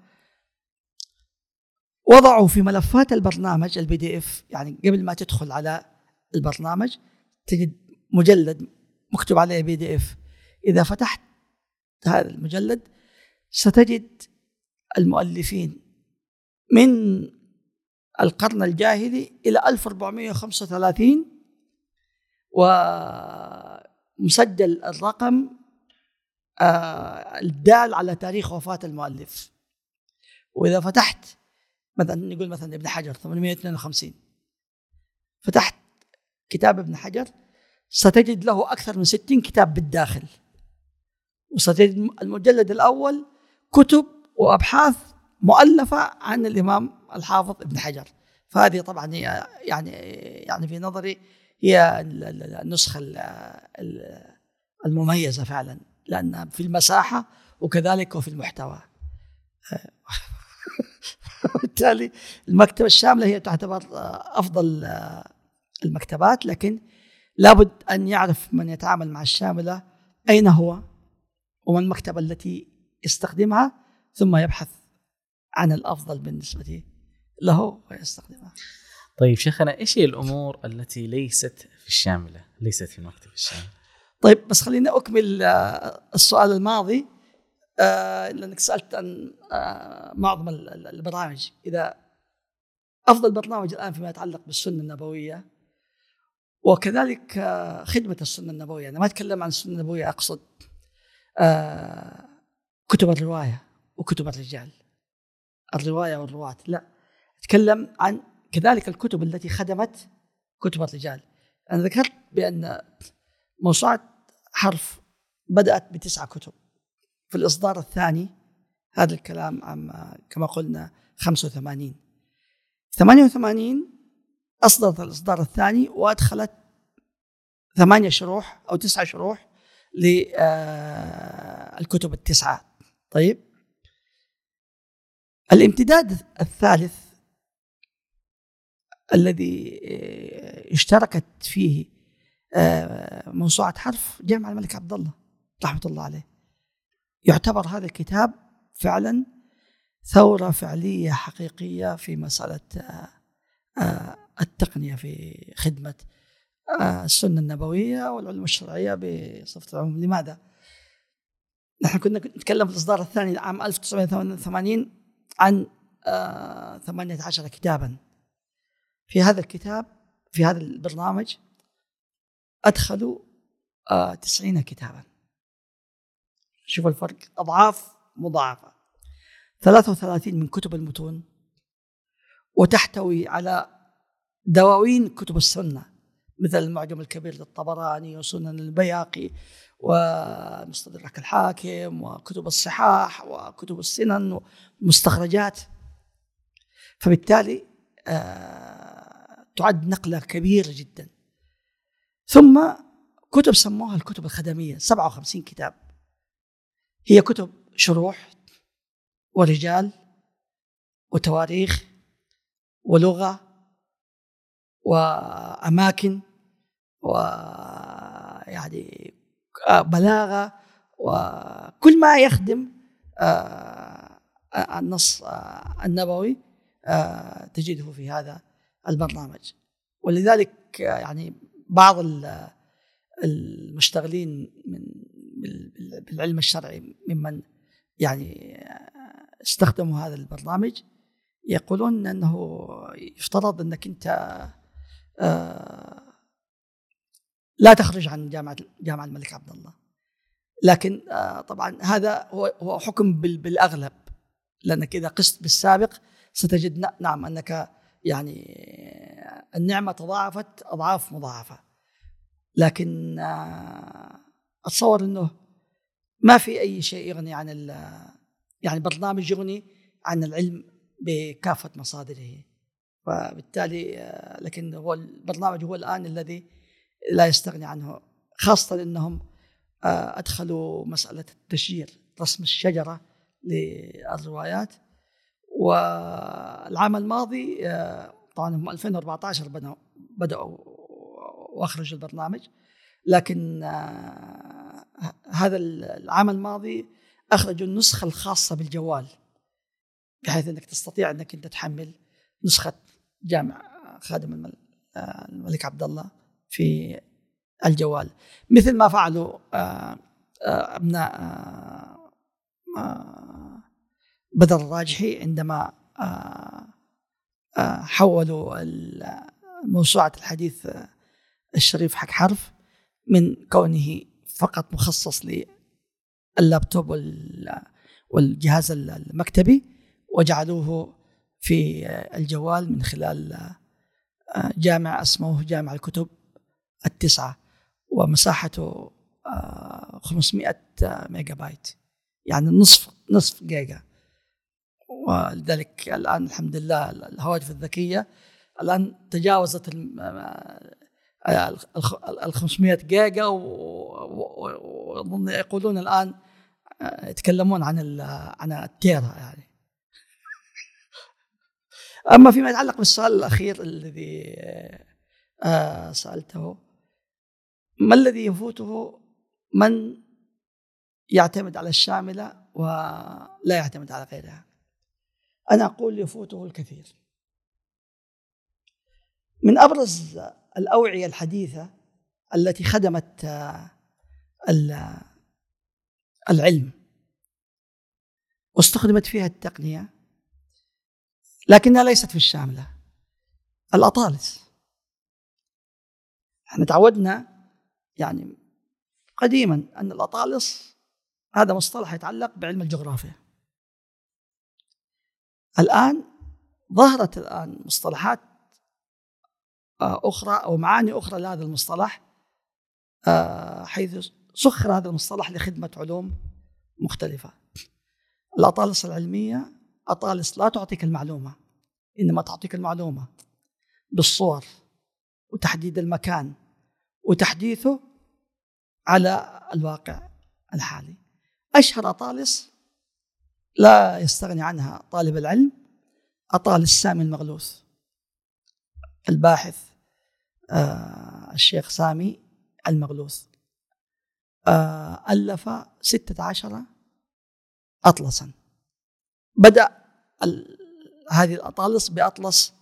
وضعوا في ملفات البرنامج ال PDF يعني قبل ما تدخل على البرنامج تجد مجلد مكتوب عليه بي دي اف إذا فتحت هذا المجلد ستجد المؤلفين من القرن الجاهلي إلى 1435 ومسجل الرقم آه، الدال على تاريخ وفاة المؤلف. وإذا فتحت مثلا نقول مثلا ابن حجر 852 فتحت كتاب ابن حجر ستجد له أكثر من 60 كتاب بالداخل. وستجد المجلد الأول كتب وأبحاث مؤلفة عن الإمام الحافظ ابن حجر. فهذه طبعا هي يعني يعني في نظري هي النسخة المميزة فعلا لأنها في المساحة وكذلك وفي المحتوى. وبالتالي المكتبة الشاملة هي تعتبر أفضل المكتبات لكن لابد أن يعرف من يتعامل مع الشاملة أين هو وما المكتبة التي يستخدمها ثم يبحث عن الأفضل بالنسبة له ويستخدمها طيب شيخنا إيش هي الأمور التي ليست في الشاملة؟ ليست في المكتبه الشاملة. طيب بس خليني أكمل آه، السؤال الماضي آه، لانك سألت عن آه، معظم البرامج. إذا أفضل برنامج الآن فيما يتعلق بالسنة النبوية وكذلك خدمة السنة النبوية. أنا ما أتكلم عن السنة النبوية أقصد كتب الرواية وكتب الرجال. الرواية والرواة. لا أتكلم عن كذلك الكتب التي خدمت كتب الرجال. أنا ذكرت بأن موسوعة حرف بدأت بتسعه كتب. في الإصدار الثاني هذا الكلام عام كما قلنا 85 88 أصدرت الإصدار الثاني وأدخلت ثمانية شروح أو تسعة شروح للكتب التسعة. طيب؟ الامتداد الثالث الذي اشتركت فيه موسوعة حرف جامع الملك عبد الله رحمة الله عليه. يعتبر هذا الكتاب فعلا ثورة فعلية حقيقية في مسألة التقنية في خدمة السنة النبوية والعلوم الشرعية بصفة العموم. لماذا؟ نحن كنا نتكلم في الإصدار الثاني عام 1988 عن 18 كتابا. في هذا الكتاب في هذا البرنامج أدخلوا 90 كتابا. شوفوا الفرق. أضعاف مضاعفة. 33 من كتب المتون وتحتوي على دواوين كتب السنة مثل المعجم الكبير للطبراني وسنن البياقي ومستدرك الحاكم وكتب الصحاح وكتب السنن ومستخرجات. فبالتالي آه تعد نقلة كبيرة جدا. ثم كتب سموها الكتب الخدمية 57 كتاب. هي كتب شروح ورجال وتواريخ ولغة وأماكن ويعني بلاغة وكل ما يخدم النص النبوي تجده في هذا البرنامج. ولذلك يعني بعض المشتغلين من بالعلم الشرعي ممن يعني استخدموا هذا البرنامج يقولون إنه يفترض إنك أنت لا تخرج عن جامعة جامعة الملك عبد الله. لكن طبعا هذا هو حكم بالأغلب. لأنك إذا قست بالسابق ستجد نعم أنك يعني النعمة تضاعفت أضعاف مضاعفة. لكن أتصور إنه ما في أي شيء يغني عن يعني برنامج يغني عن العلم بكافة مصادره. فبالتالي لكن هو البرنامج هو الآن الذي لا يستغني عنه خاصة إنهم أدخلوا مسألة التشجير رسم الشجرة للروايات. والعام الماضي طبعا هم 2014 بدأوا بدأوا وأخرجوا البرنامج. لكن هذا العام الماضي اخرجوا النسخة الخاصة بالجوال بحيث إنك تستطيع إنك أنت تحمل نسخة جامع خادم الملك عبد الله في الجوال. مثل ما فعلوا أبناء بدر الراجحي عندما حولوا موسوعة الحديث الشريف حق حرف. من كونه فقط مخصص لللابتوب والجهاز المكتبي وجعلوه في الجوال من خلال جامع اسمه جامع الكتب التسعة ومساحته 500 ميجا بايت يعني نصف نصف جيجا. ولذلك الآن الحمد لله الهواتف الذكية الآن تجاوزت ال 500 جيجا واظن يقولون الآن يتكلمون عن عن التيرا يعني. أما فيما يتعلق بالسؤال الأخير الذي سألته ما الذي يفوته من يعتمد على الشاملة ولا يعتمد على غيرها؟ أنا أقول يفوته الكثير. من أبرز الأوعية الحديثة التي خدمت العلم واستخدمت فيها التقنية لكنها ليست في الشاملة. الأطالس. إحنا تعودنا يعني قديما أن الأطالس هذا مصطلح يتعلق بعلم الجغرافيا. الآن ظهرت الآن مصطلحات أخرى أو معاني أخرى لهذا المصطلح حيث سخر هذا المصطلح لخدمة علوم مختلفة. الأطالس العلمية أطالس لا تعطيك المعلومة إنما تعطيك المعلومة بالصور وتحديد المكان وتحديثه على الواقع الحالي. أشهر أطالس لا يستغني عنها طالب العلم أطالس سامي المغلوث الباحث آه الشيخ سامي المغلوث آه ألف ستة عشر أطلسا. بدأ هذه الأطالس بأطلس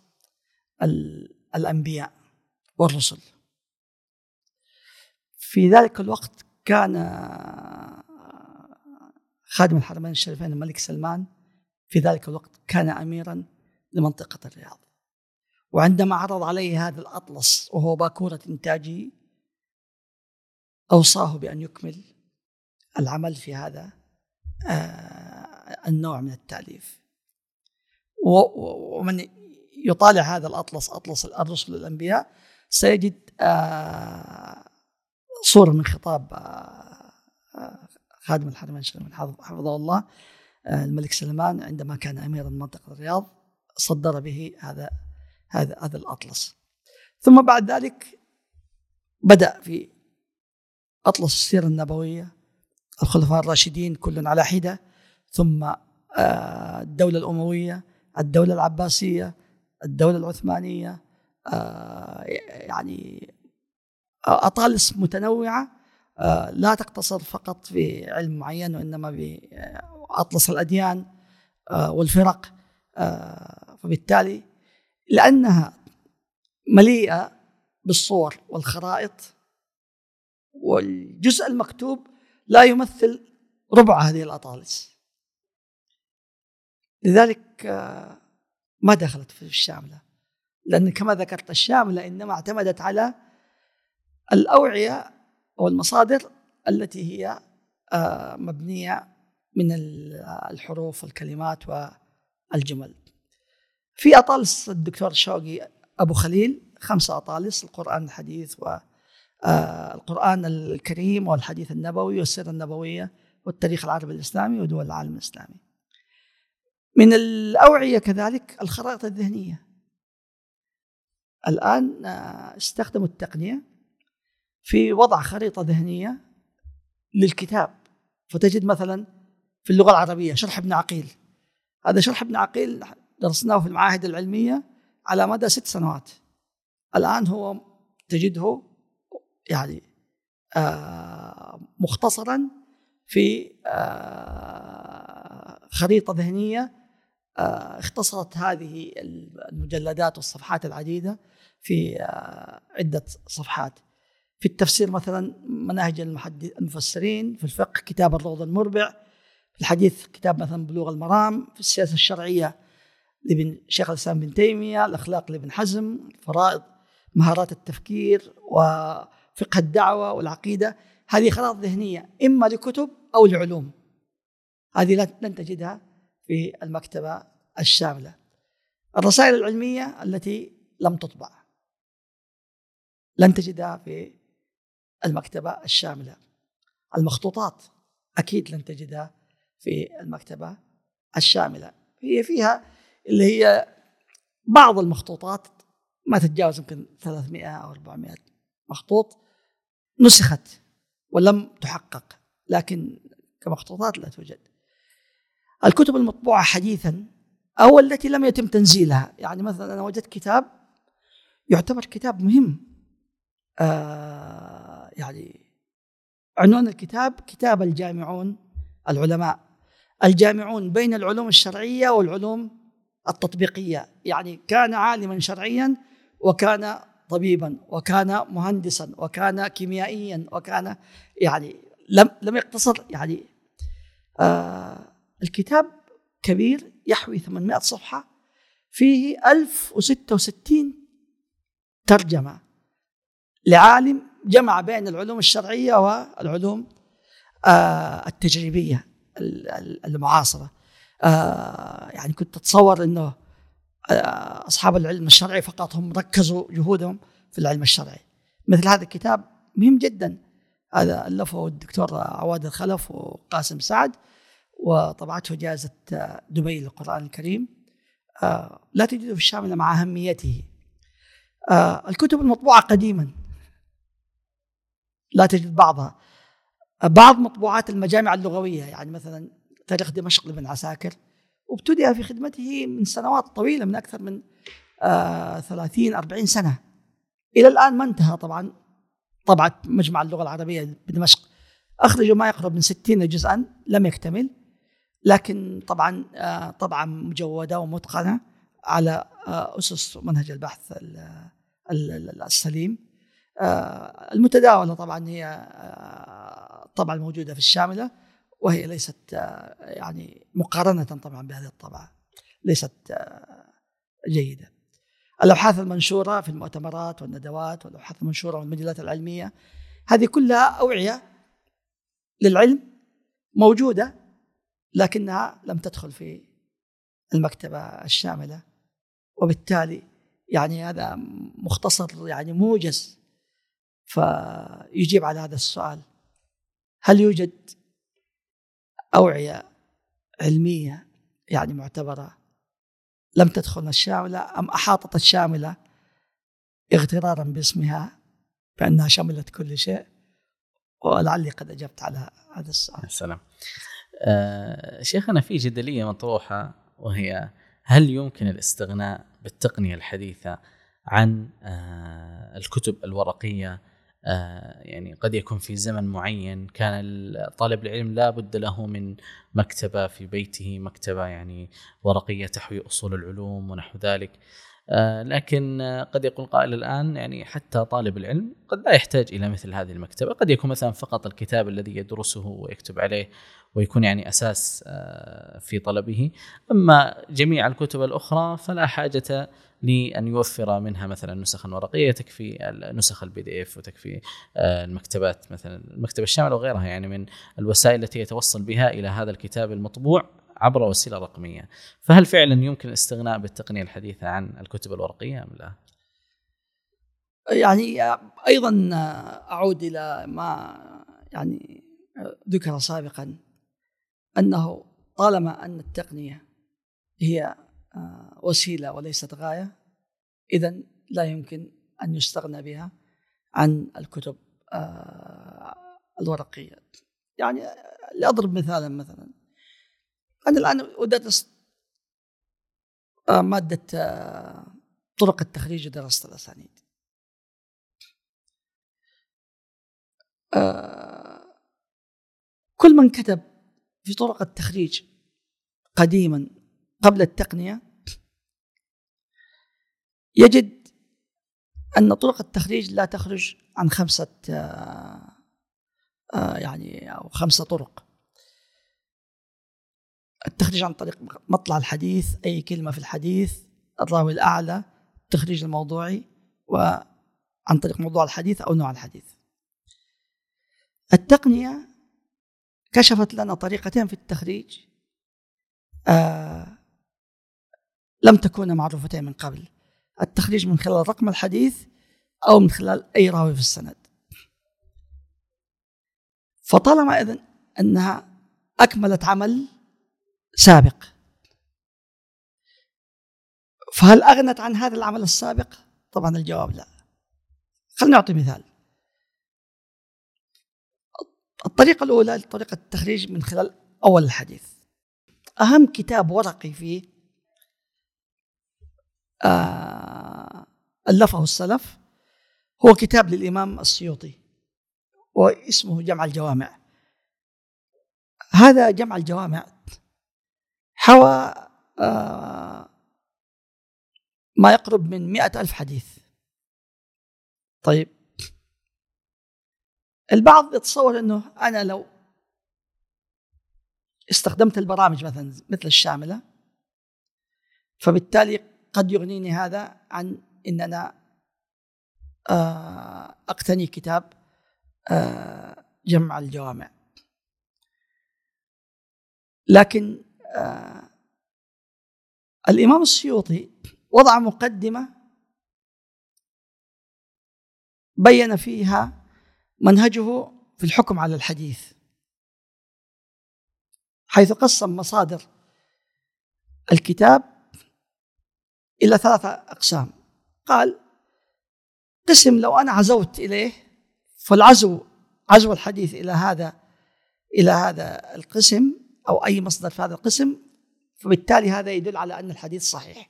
الأنبياء والرسل. في ذلك الوقت كان خادم الحرمين الشريفين الملك سلمان في ذلك الوقت كان أميرا لمنطقة الرياض. وعندما عرض عليه هذا الأطلس وهو باكورة إنتاجه أوصاه بأن يكمل العمل في هذا آه، النوع من التأليف. ومن يطالع هذا الأطلس أطلس الرسل الأنبياء سيجد آه، صورة من خطاب آه، خادم الحرمين الشريفين حفظه الله الملك سلمان عندما كان أميرا منطقة الرياض صدر به هذا هذا هذا الأطلس. ثم بعد ذلك بدأ في أطلس السيرة النبوية الخلفاء الراشدين كل على حدة ثم آه، الدولة الأموية الدولة العباسية الدولة العثمانية آه، يعني أطالس متنوعة آه، لا تقتصر فقط في علم معين وإنما بأطلس الأديان والفرق فبالتالي لأنها مليئة بالصور والخرائط والجزء المكتوب لا يمثل ربع هذه الأطالس. لذلك آه، ما دخلت في الشاملة. لأن كما ذكرت الشاملة إنما اعتمدت على الأوعية أو المصادر التي هي آه، مبنية من الحروف والكلمات والجمل. في أطالس الدكتور شوقي أبو خليل خمسة أطالس القرآن الحديث والقرآن آه، الكريم والحديث النبوي والسيرة النبوية والتاريخ العربي الإسلامي ودول العالم الإسلامي. من الأوعية كذلك الخرائط الذهنية. الآن آه، استخدموا التقنية في وضع خريطة ذهنية للكتاب. فتجد مثلا في اللغة العربية شرح ابن عقيل. هذا شرح ابن عقيل درسناه في المعاهد العلمية على مدى ست سنوات. الآن هو تجده يعني آه مختصرا في آه خريطة ذهنية آه اختصرت هذه المجلدات والصفحات العديدة في عدة صفحات. في التفسير مثلا مناهج المفسرين في الفقه كتاب الروض المربع في الحديث كتاب مثلا بلوغ المرام في السياسة الشرعية لابن شيخ الإسلام بن تيمية، الأخلاق لابن حزم، فرائض مهارات التفكير وفقه الدعوة والعقيدة، هذه خرائط ذهنية إما لكتب أو لعلوم. هذه لن تجدها في المكتبة الشاملة. الرسائل العلمية التي لم تطبع لن تجدها في المكتبة الشاملة. المخطوطات أكيد لن تجدها في المكتبة الشاملة. هي فيها اللي هي بعض المخطوطات ما تتجاوز يمكن 300 أو 400 مخطوط نسخت ولم تحقق لكن كمخطوطات لا توجد. الكتب المطبوعة حديثا أو التي لم يتم تنزيلها يعني مثلا أنا وجدت كتاب يعتبر كتاب مهم آه يعني عنوان الكتاب كتاب الجامعون العلماء. الجامعون بين العلوم الشرعية والعلوم التطبيقية. يعني كان عالما شرعيا وكان طبيبا وكان مهندسا وكان كيميائيا وكان يعني لم لم يقتصر يعني آه الكتاب كبير يحوي 800 صفحة فيه 1066 ترجمة لعالم جمع بين العلوم الشرعية والعلوم آه التجريبية المعاصرة. يعني كنت أتصور أنه آه، أصحاب العلم الشرعي فقط هم ركزوا جهودهم في العلم الشرعي. مثل هذا الكتاب مهم جدا. هذا ألفه الدكتور عواد الخلف وقاسم سعد وطبعته جائزة دبي للقرآن الكريم. آه، لا تجد في الشاملة مع أهميته. الكتب المطبوعة قديما. لا تجد بعضها. بعض مطبوعات المجامع اللغوية يعني مثلا تاريخ دمشق لابن عساكر وابتدأ في خدمته من سنوات طويلة من أكثر من آه 30 40 سنة. إلى الآن ما انتهى طبعا طبعت مجمع اللغة العربية بدمشق. اخرجوا ما يقرب من 60 جزءا لم يكتمل. لكن طبعا آه طبعا مجودة ومتقنة على آه أسس منهج البحث السليم. آه المتداولة طبعا هي آه طبعا موجودة في الشاملة. وهي ليست آه يعني مقارنة طبعا بهذه الطبعة ليست آه جيدة. الأبحاث المنشورة في المؤتمرات والندوات والأبحاث المنشورة والمجلات العلمية هذه كلها أوعية للعلم موجودة لكنها لم تدخل في المكتبة الشاملة. وبالتالي يعني هذا مختصر يعني موجز. فيجيب على هذا السؤال هل يوجد أوعية علمية يعني معتبرة. لم تدخل الشاملة أم أحاطت الشاملة اغترارا باسمها بأنها شملت كل شيء. ولعلي قد أجبت على هذا السؤال. سلام. آه شيخنا في جدلية مطروحة وهي هل يمكن الاستغناء بالتقنية الحديثة عن آه الكتب الورقية يعني قد يكون في زمن معين كان طالب العلم لا بد له من مكتبة في بيته مكتبة يعني ورقية تحوي أصول العلوم ونحو ذلك. آه، لكن قد يقول قائل الآن يعني حتى طالب العلم قد لا يحتاج إلى مثل هذه المكتبة. قد يكون مثلا فقط الكتاب الذي يدرسه ويكتب عليه ويكون يعني أساس آه، في طلبه. أما جميع الكتب الأخرى فلا حاجة لأن يوفر منها مثلا نسخا ورقية تكفي نسخ ال PDF وتكفي آه، المكتبات مثلا المكتبة الشاملة وغيرها يعني من الوسائل التي يتوصل بها إلى هذا الكتاب المطبوع عبر وسيلة رقمية. فهل فعلا يمكن الاستغناء بالتقنية الحديثة عن الكتب الورقية أم لا؟ يعني أيضا أعود إلى ما يعني ذكر سابقا أنه طالما أن التقنية هي وسيلة وليست غاية. اذا لا يمكن أن يستغنى بها عن الكتب آه، الورقية. يعني لأضرب مثالا مثلا. أنا الآن أدرس آه، مادة طرق التخريج ودراسه الأسانيد. كل من كتب في طرق التخريج قديما قبل التقنية يجد أن طرق التخريج لا تخرج عن خمسة آه، آه، يعني أو خمسة طرق. التخريج عن طريق مطلع الحديث أي كلمة في الحديث الراوي الأعلى التخريج الموضوعي وعن طريق موضوع الحديث أو نوع الحديث. التقنية كشفت لنا طريقتين في التخريج آه لم تكونا معروفتين من قبل. التخريج من خلال رقم الحديث أو من خلال أي راوي في السند. فطالما إذن أنها أكملت عمل سابق فهل أغنت عن هذا العمل السابق؟ طبعا الجواب لا. خلينا نعطي مثال. الطريقة الأولى طريقة التخريج من خلال أول الحديث. أهم كتاب ورقي فيه ألفه السلف هو كتاب للإمام السيوطي واسمه جمع الجوامع. هذا جمع الجوامع حوى آه ما يقرب من مئة ألف حديث. طيب. البعض يتصور أنه أنا لو استخدمت البرامج مثلا مثل الشاملة فبالتالي قد يغنيني هذا عن ان أنا آه، أقتني كتاب آه، جمع الجوامع. لكن آه، الإمام السيوطي وضع مقدمة بين فيها منهجه في الحكم على الحديث حيث قسم مصادر الكتاب إلى ثلاثة أقسام. قال قسم لو أنا عزوت إليه فالعزو عزو الحديث إلى هذا إلى هذا القسم أو أي مصدر في هذا القسم فبالتالي هذا يدل على أن الحديث صحيح.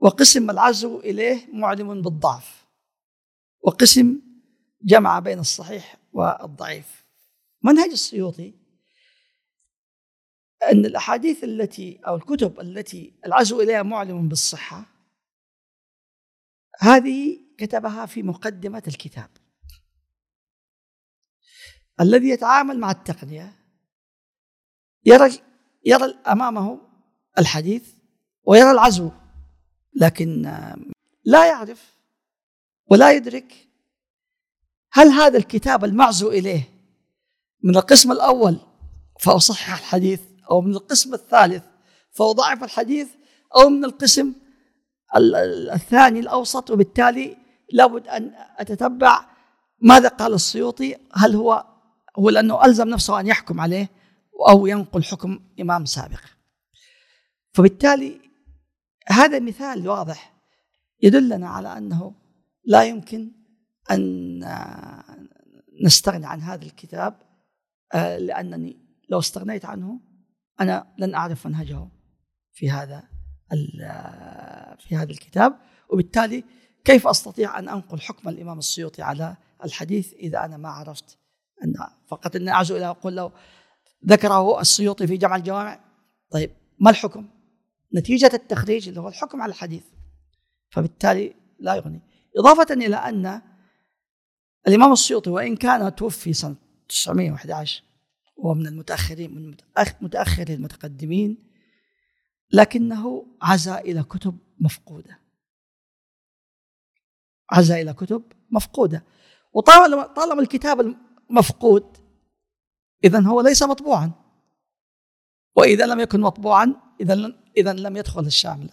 وقسم العزو إليه معلم بالضعف. وقسم جمع بين الصحيح والضعيف. منهج السيوطي أن الأحاديث التي أو الكتب التي العزو إليها معلم بالصحة هذه كتبها في مقدمة الكتاب. الذي يتعامل مع التقنية يرى يرى أمامه الحديث ويرى العزو لكن لا يعرف ولا يدرك هل هذا الكتاب المعزو إليه من القسم الأول فأصحح الحديث أو من القسم الثالث فاضعف الحديث أو من القسم الثاني الأوسط وبالتالي لابد أن أتتبع ماذا قال السيوطي هل هو هو لأنه ألزم نفسه أن يحكم عليه أو ينقل حكم إمام سابق. فبالتالي هذا مثال واضح يدلنا على أنه لا يمكن أن نستغني عن هذا الكتاب آه، لأنني لو استغنيت عنه أنا لن أعرف منهجه في هذا في هذا الكتاب. وبالتالي كيف أستطيع أن أنقل حكم الإمام السيوطي على الحديث إذا أنا ما عرفت أن فقط إني اعزو إلى أقول له ذكره السيوطي في جمع الجوامع؟ طيب ما الحكم؟ نتيجة التخريج اللي هو الحكم على الحديث. فبالتالي لا يغني. إضافة إلى أن الإمام السيوطي وإن كان توفي سنة 911 وهو من المتاخرين من متاخر المتقدمين لكنه عزا إلى كتب مفقودة. عزا إلى كتب مفقودة. وطالما طالما الكتاب مفقود اذا هو ليس مطبوعا. وإذا لم يكن مطبوعا اذا اذا لم يدخل الشامله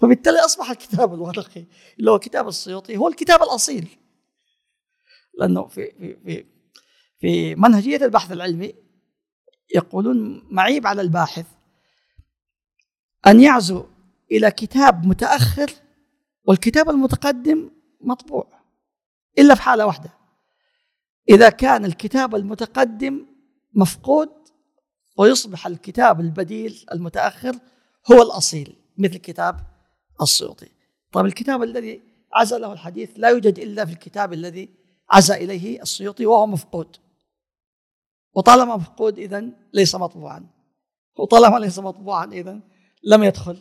فبالتالي أصبح الكتاب الورقي اللي هو كتاب السيوطي هو الكتاب الأصيل. لأنه في في في في منهجية البحث العلمي يقولون معيب على الباحث أن يعزو إلى كتاب متأخر والكتاب المتقدم مطبوع إلا في حالة واحدة. إذا كان الكتاب المتقدم مفقود ويصبح الكتاب البديل المتأخر هو الأصيل مثل كتاب السيوطي. طيب الكتاب الذي عزله الحديث لا يوجد إلا في الكتاب الذي عزى إليه السيوطي وهو مفقود. وطالما مفقود اذا ليس مطبوعا. وطالما ليس مطبوعا اذا لم يدخل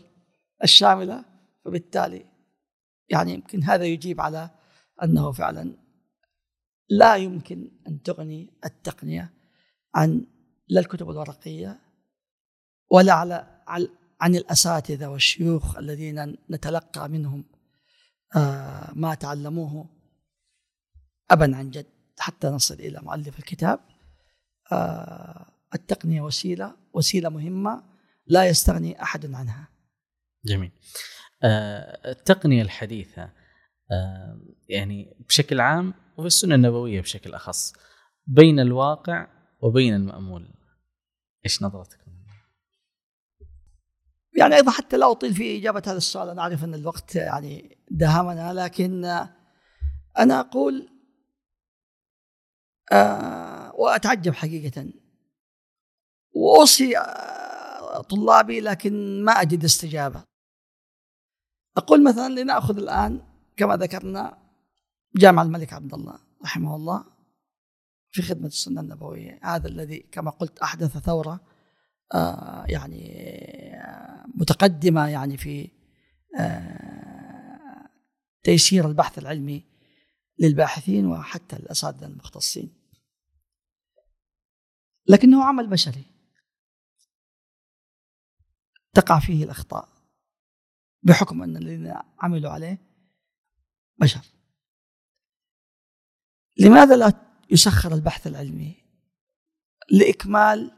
الشاملة فبالتالي يعني يمكن هذا يجيب على أنه فعلا لا يمكن أن تغني التقنية عن لا الكتب الورقية ولا على عن الأساتذة والشيوخ الذين نتلقى منهم آه، ما تعلموه ابا عن جد حتى نصل إلى مؤلف الكتاب. آه، التقنية وسيلة وسيلة مهمة لا يستغني أحد عنها. جميل. آه، التقنية الحديثة يعني بشكل عام وفي السنة النبوية بشكل أخص بين الواقع وبين المأمول. إيش نظرتك؟ يعني أيضا حتى لا أطيل في إجابة هذا السؤال أنا أعرف أن الوقت يعني دهمنا لكن أنا أقول آه وأتعجب حقيقة. وأوصي آه طلابي لكن ما أجد استجابة. أقول مثلا لنأخذ الآن كما ذكرنا جامع الملك عبد الله رحمه الله في خدمة السنة النبوية. هذا الذي كما قلت أحدث ثورة آه يعني آه متقدمة يعني في تيسير البحث العلمي للباحثين وحتى الأساتذة المختصين. لكنه عمل بشري تقع فيه الأخطاء بحكم أن الذين عملوا عليه بشر. لماذا لا يسخر البحث العلمي لإكمال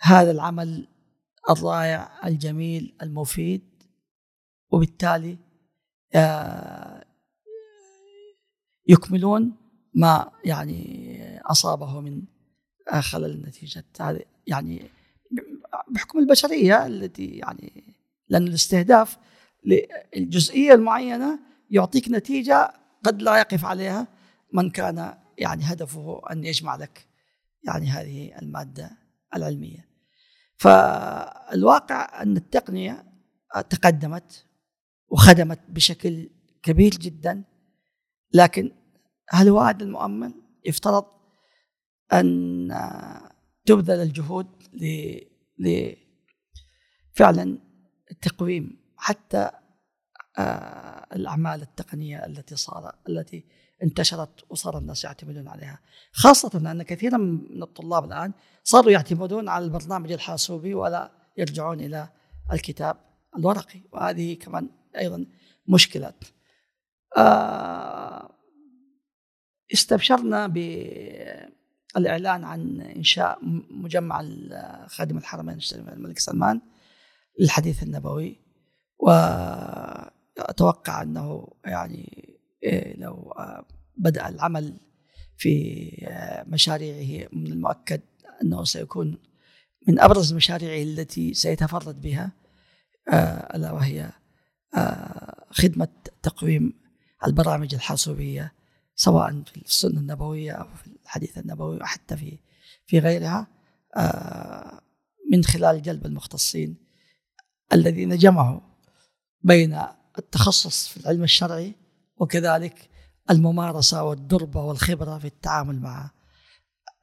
هذا العمل الرائع الجميل المفيد وبالتالي آه، يكملون ما يعني أصابه من خلل النتيجة هذه يعني بحكم البشرية التي يعني لأن الاستهداف للجزئية المعينة يعطيك نتيجة قد لا يقف عليها من كان يعني هدفه أن يجمع لك يعني هذه المادة العلمية. فالواقع أن التقنية تقدمت وخدمت بشكل كبير جدا لكن هل هو هذا المؤمن يفترض أن تبذل الجهود ل فعلا تقويم حتى آه، الأعمال التقنية التي صار التي انتشرت وصار الناس يعتمدون عليها. خاصة أن كثيرا من الطلاب الآن صاروا يعتمدون على البرنامج الحاسوبي ولا يرجعون إلى الكتاب الورقي وهذه كمان أيضا مشكله آه، استبشرنا بالاعلان عن إنشاء مجمع خادم الحرمين الملك سلمان للحديث النبوي. واتوقع أنه يعني إيه، لو آه، بدأ العمل في آه، مشاريعه من المؤكد أنه سيكون من أبرز مشاريعه التي سيتفرد بها آه، ألا وهي خدمة تقويم البرامج الحاسوبية سواء في السنة النبوية أو في الحديث النبوي وحتى في في غيرها من خلال جلب المختصين الذين جمعوا بين التخصص في العلم الشرعي وكذلك الممارسة والدربه والخبرة في التعامل مع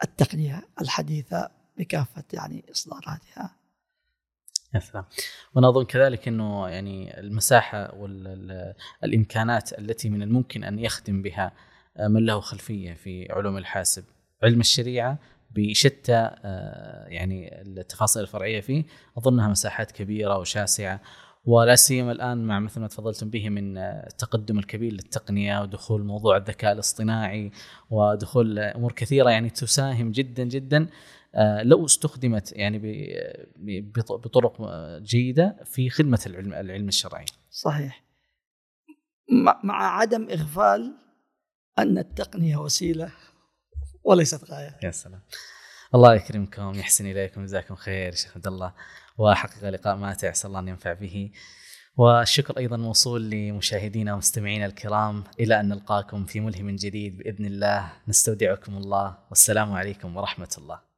التقنية الحديثة بكافة يعني إصداراتها. يا سلام وأنا اظن كذلك إنه يعني المساحة والامكانات التي من الممكن أن يخدم بها من له خلفية في علوم الحاسب علم الشريعة بشتى آه، يعني التفاصيل الفرعية فيه أظنها مساحات كبيرة وشاسعة ولا سيما الآن مع مثل ما تفضلتم به من التقدم الكبير للتقنية ودخول موضوع الذكاء الاصطناعي ودخول أمور كثيرة يعني تساهم جدا جدا آه، لو استخدمت يعني بطرق جيدة في خدمة العلم العلم الشرعي. صحيح. مع عدم إغفال أن التقنية وسيلة وليست غاية. يا سلام. الله يكرمكم يحسن إليكم جزاكم خير شيخ عبد الله. وحقيقة لقاء ماتع أسأل الله أن ينفع به. والشكر أيضا موصول لمشاهدينا ومستمعينا الكرام. إلى أن نلقاكم في ملهم جديد بإذن الله. نستودعكم الله. والسلام عليكم ورحمة الله.